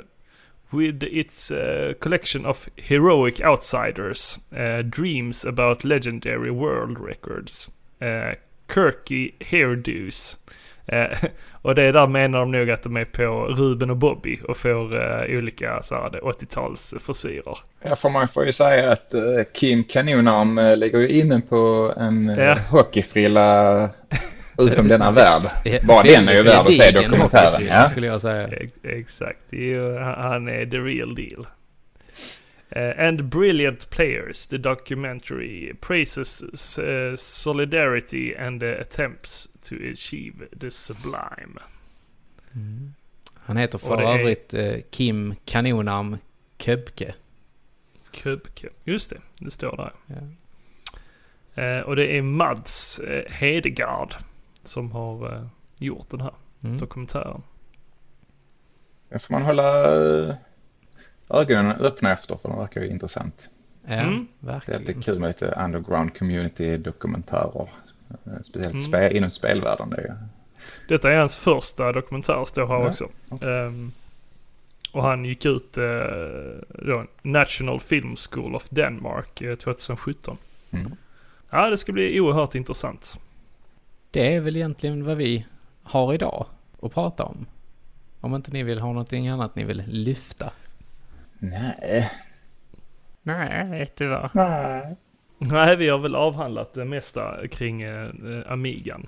with its eh, collection of heroic outsiders, eh, dreams about legendary world records, uh, quirky hairdos. Eh, och det där menar de nog att de är på Ruben och Bobby och får eh, olika så här, 80-tals frisyrer. Ja, får man får ju säga att eh, Kim Kanonarm ligger ju inne på en Ja. hockeyfrilla utom denna värld. Bara den är ju värd att se dokumentären. Ja. skulle jag säga. Ex- Exakt, han är the real deal. Eh, and brilliant players, the documentary praises uh, solidarity and the attempts to achieve the sublime. Han heter för det är- övrigt eh, Kim Kanonarm Köpke. Kubke. Just det, det står där. Ja. Och det är Mads Hedegaard som har eh, gjort den här Mm. dokumentären. Det får man hålla eh, ögonen öppna efter för den verkar ju intressant. Ja, Mm. Det är alltid kul med lite underground community dokumentärer. Eh, Speciellt Mm. spe, inom spelvärlden. Det är, Detta är hans första dokumentär står här Ja, också. Ehm, och han gick ut uh, National Film School of Denmark eh, 2017. Mm. Ja, det ska bli oerhört intressant. Det är väl egentligen vad vi har idag att prata om. Om inte ni vill ha någonting annat ni vill lyfta. nej. Nej, vet du vad? Nej, vi har väl avhandlat det mesta kring uh, Amigan.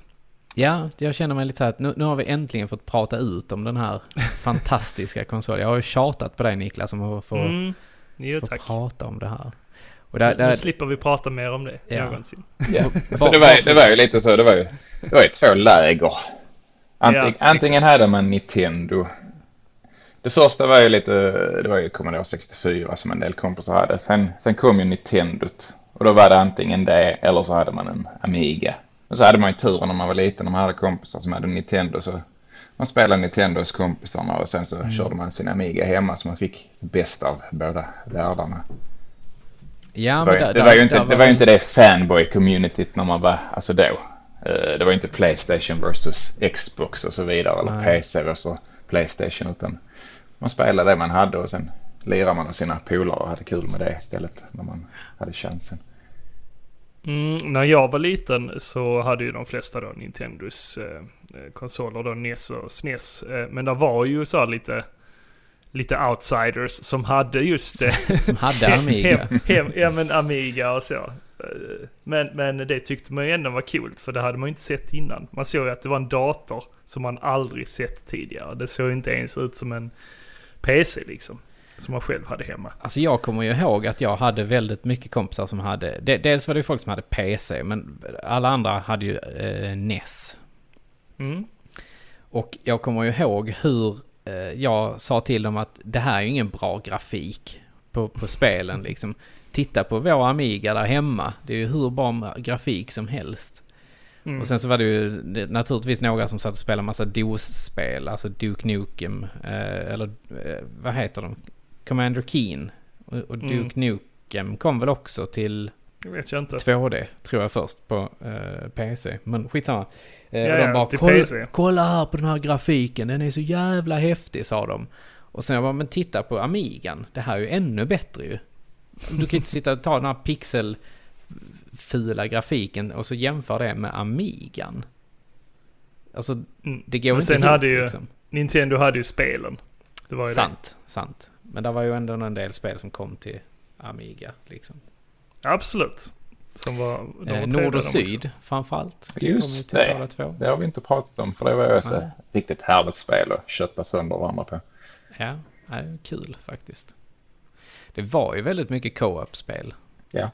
Ja, jag känner mig lite så här att nu, nu har vi äntligen fått prata ut om den här fantastiska konsolen. Jag har ju tjatat på dig Niklas om att få, Mm. Jo, få prata om det här. Och där, Nu där, slipper vi prata mer om det Ja. någonsin. Ja. Bara- det, var, det var ju lite så. Det var ju, det var ju två läger. Anting, Ja, antingen hade man Nintendo. Det första var ju lite, det var ju Commodore 64 som en del kompisar hade. Sen, sen kom ju Nintendot. Och då var det antingen det eller så hade man en Amiga. Och så hade man ju turen när man var liten när man hade kompisar som hade Nintendo. Så man spelade Nintendo hos kompisarna och sen så körde man sin Amiga hemma så man fick det bästa av båda världarna. Ja, Det var, där- det var ju där- inte det, var ju inte det fanboy-communityt när man var, alltså då. Eh, Det var ju inte Playstation versus Xbox och så vidare eller Nej. PC versus Playstation utan man spelade det man hade och sen lirade man med sina polare och hade kul med det istället när man hade chansen. Mm, när jag var liten så hade ju de flesta då Nintendos eh, eh, konsoler då NES och SNES. Eh, men det var ju så här lite, lite outsiders som hade just det. Som hade Amiga. Hem, hem, ja men Amiga och så. Eh, Men, men det tyckte man ju ändå var coolt för det hade man ju inte sett innan. Man såg ju att det var en dator som man aldrig sett tidigare. Det såg inte ens ut som en PC liksom. som man själv hade hemma. Alltså jag kommer ju ihåg att jag hade väldigt mycket kompisar som hade, de, dels var det ju folk som hade PC, men alla andra hade ju eh, NES. Mm. Och jag kommer ju ihåg hur jag sa till dem att det här är ju ingen bra grafik på, på spelen liksom. Titta på vår Amiga där hemma, det är ju hur bra grafik som helst. Mm. Och sen så var det ju det, naturligtvis några som satt och spelade massa DOS-spel, alltså Duke Nukem, eh, eller eh, vad heter de? Commander Keen. Och, och Duke Mm. Nukem kom väl också till Det vet jag inte. 2D, tror jag först, på eh, PC. Men skitsamma. Eh, Ja, och de ja, bara, till kolla, PC." kolla här på den här grafiken, den är så jävla häftig, sa de. Och sen jag bara, men titta på Amigan, det här är ju ännu bättre ju. Du kan ju inte sitta och ta den här pixelfula grafiken och så jämföra det med Amigan. Alltså, Mm. det går Men inte sen ihop, hade ju, liksom. Nintendo hade ju spelen. Det var ju Sant, sant. Men det var ju ändå en del spel som kom till Amiga, liksom. Absolut. Som var, de var Eh, Nord och. Syd, framförallt. Just det. Det har vi inte pratat om för det var ju Nej. ett riktigt härligt spel att kötta sönder varandra på. Ja, det är kul faktiskt. Det var ju väldigt mycket co-op-spel. Ja.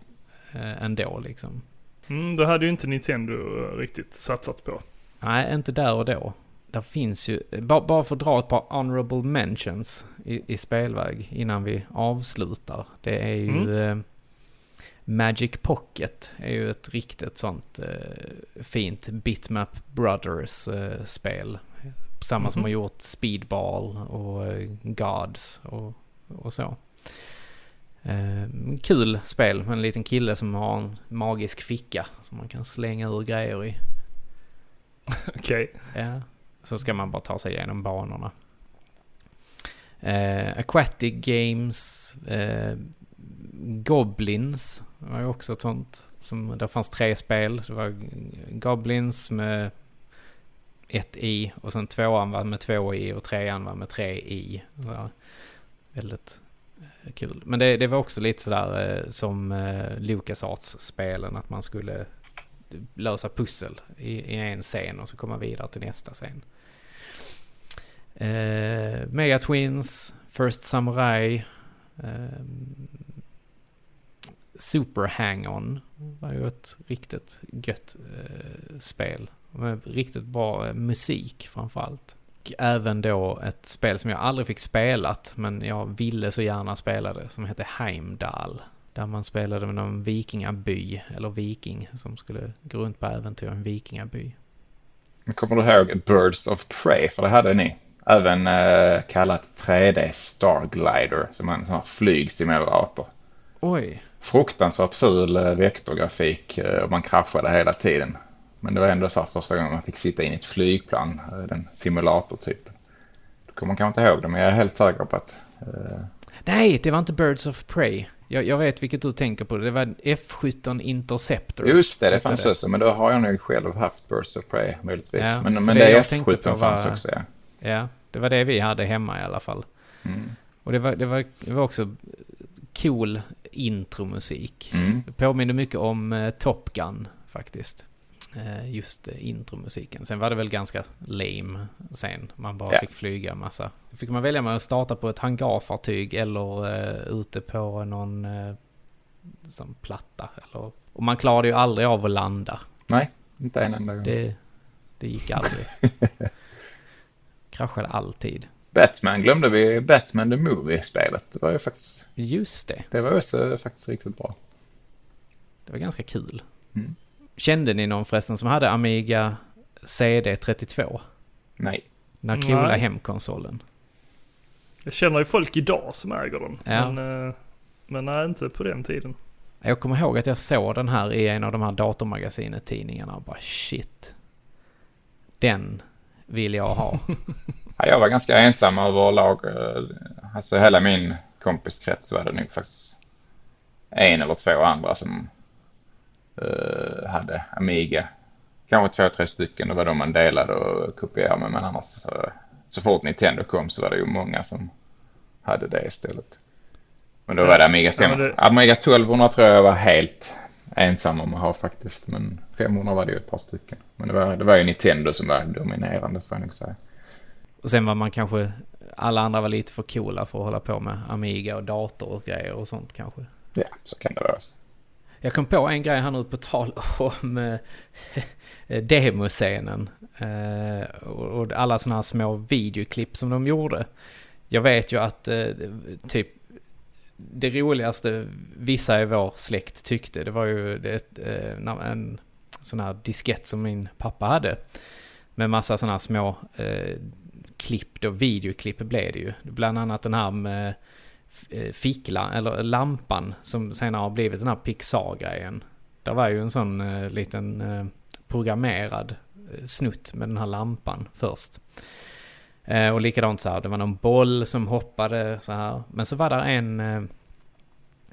Eh, ändå liksom. Mm, det hade ju inte Nintendo eh, riktigt satsat på. Nej, inte där och då. Där finns ju, bara, bara för att dra ett par honorable mentions i, i spelväg innan vi avslutar. Det är ju eh, Magic Pocket är ju ett riktigt sånt eh, fint Bitmap Brothers-spel. Samma som Mhm. har gjort Speedball och eh, Gods och, och så. Eh, kul spel med en liten kille som har en magisk ficka som man kan slänga ur grejer i. Okej. Ja. Så ska man bara ta sig igenom banorna. Eh, Aquatic Games, eh, det var ju också ett sånt. Som, där fanns tre spel. Det var Goblins med ett i och sen tvåan var med två i och trean var med tre i. Så, väldigt eh, kul. Men det, det var också lite sådär eh, som eh, LucasArts-spelen att man skulle lösa pussel i, i en scen och så komma vidare till nästa scen. Eh, Mega Twins, First Samurai, eh, Super Hang-On var ju ett riktigt gött eh, spel. Med riktigt bra eh, musik framförallt. Och även då ett spel som jag aldrig fick spelat men jag ville så gärna spela det som hette Heimdall. Där man spelade med någon vikingaby, eller viking, som skulle gå runt på äventyr i en vikingaby. Kommer du ihåg Birds of Prey? För det hade ni. Även eh, kallat 3D Starglider som är en sån här flygsimulator. Oj, Fruktansvärt ful eh, vektorgrafik eh, och man kraschade hela tiden. Men det var ändå så här första gången man fick sitta in i ett flygplan, eh, den simulatortypen. Du kommer kanske inte ihåg det men jag är helt säker på att eh, Nej, det var inte Birds of Prey. Jag, jag vet vilket du tänker på. Det var F-17 Interceptor. Just det, det fanns det. också, men då har jag nog själv haft Birds of Prey möjligtvis. Ja, men men det det, jag tänkte F17 på fanns var- också, ja. Ja, det var det vi hade hemma i alla fall. Mm. Och det var, det var, det var också cool intromusik. Mm. Det påminner mycket om eh, Top Gun faktiskt. Eh, just eh, intromusiken. Sen var det väl ganska lame sen. Man bara Ja. fick flyga massa. Då fick man välja med att starta på ett hangarfartyg eller eh, ute på någon eh, som platta. Eller, och man klarade ju aldrig av att landa. Nej, inte en enda gång. Det, det gick aldrig. Kraschade alltid. Batman glömde vi, Batman the Movie-spelet. Det var ju faktiskt, Just det, det var också faktiskt riktigt bra. det var ganska kul. Mm. Kände ni någon förresten som hade Amiga CD32? Nej, Den här coola Nej. hemkonsolen. Jag känner ju folk idag som äger den. Ja. Men, eh, men nej, inte på den tiden. Jag kommer ihåg att jag såg den här i en av de här datormagasinet-tidningarna och bara shit. Den vill jag ha. ja, jag var ganska ensam överlag. eh, Alltså hela min kompiskrets var det nog faktiskt en eller två andra som eh, hade Amiga. Kanske två, tre stycken. Det var de man delade och kopierade med. Men annars så, så fort Nintendo kom så var det ju många som hade det istället. Men då var det Amiga Ja, 5. men det- Amiga 1200 tror jag var helt ensam om att ha faktiskt. Men 500 var det ju ett par stycken. Men det var, det var ju Nintendo som var dominerande får jag nog säga. Och sen var man kanske alla andra var lite för coola för att hålla på med Amiga och dator och grejer och sånt kanske. Ja, så kan det vara. Jag kom på en grej här nu på tal om eh, demoscenen. Eh, och alla sådana här små videoklipp som de gjorde. Jag vet ju att eh, typ det roligaste vissa i vår släkt tyckte det var ju när- en sån här diskett som min pappa hade. Med massa sådana här små eh, klipp då, videoklipp blev det ju. Bland annat den här med eh, fickla, eller lampan som senare har blivit den här Pixar-grejen. Det var ju en sån eh, liten eh, programmerad eh, snutt med den här lampan först. Eh, och likadant så här, det var någon boll som hoppade så här. Men så var det en, eh,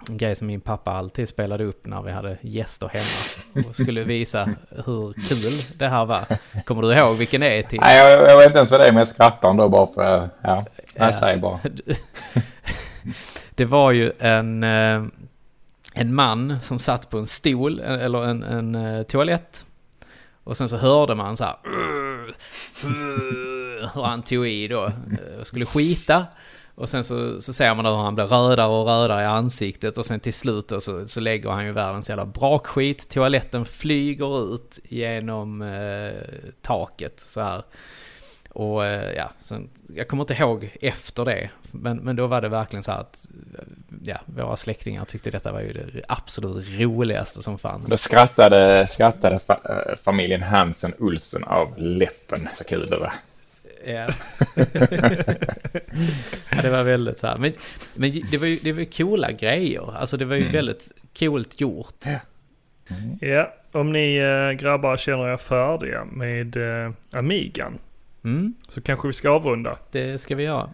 en grej som min pappa alltid spelade upp när vi hade gäster hemma. Och skulle visa hur kul det här var. Kommer du ihåg vilken det är till? Nej, jag, jag vet inte ens vad det är, men jag skrattar ändå bara för... Ja, Ja. jag säger bara. Det var ju en, eh, en man som satt på en stol, eller en, en eh, toalett. Och sen så hörde man så här... Hur han tog i då. eh, Och skulle skita. Och sen så, så ser man hur han blir rödare och rödare i ansiktet. Och sen till slut då så, så lägger han ju världens jävla brakskit. Toaletten flyger ut genom eh, taket så här. Och eh, ja, sen, jag kommer inte ihåg efter det. Men, men då var det verkligen så här att eh, ja, våra släktingar tyckte detta var ju det absolut roligaste som Då fanns. skrattade, skrattade fa eh, familjen Hansen Olsson av läppen. Så kul det var. Ja. ja, det var väldigt så här. Men, men det var ju det var ju coola grejer. Alltså det var ju Mm. väldigt coolt gjort. Ja, om ni eh, grabbar känner er färdiga med eh, Amigan Mm, så kanske vi ska avrunda. det ska vi göra.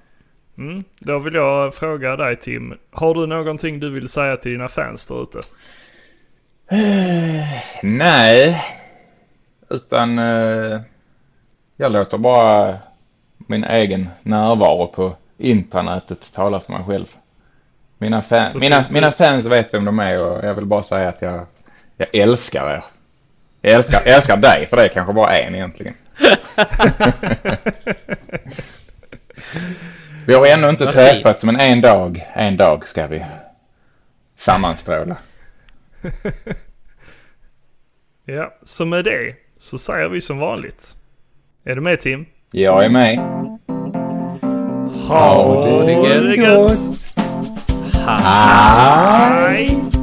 Mm. Då vill jag fråga dig Tim, har du någonting du vill säga till dina fans där ute? Nej, utan eh, jag låter bara min egen närvaro på intranätet tala för mig själv. Mina, fan, mina, mina fans vet vem de är och jag vill bara säga att jag, jag älskar er. Jag älskar, jag älskar dig, för det är kanske bara en egentligen. Vi har ännu inte träffats, men en dag, en dag ska vi sammanstråla. Ja, så med det så säger vi som vanligt. Är du med Tim? Jag är med. Ha det gött! Hej!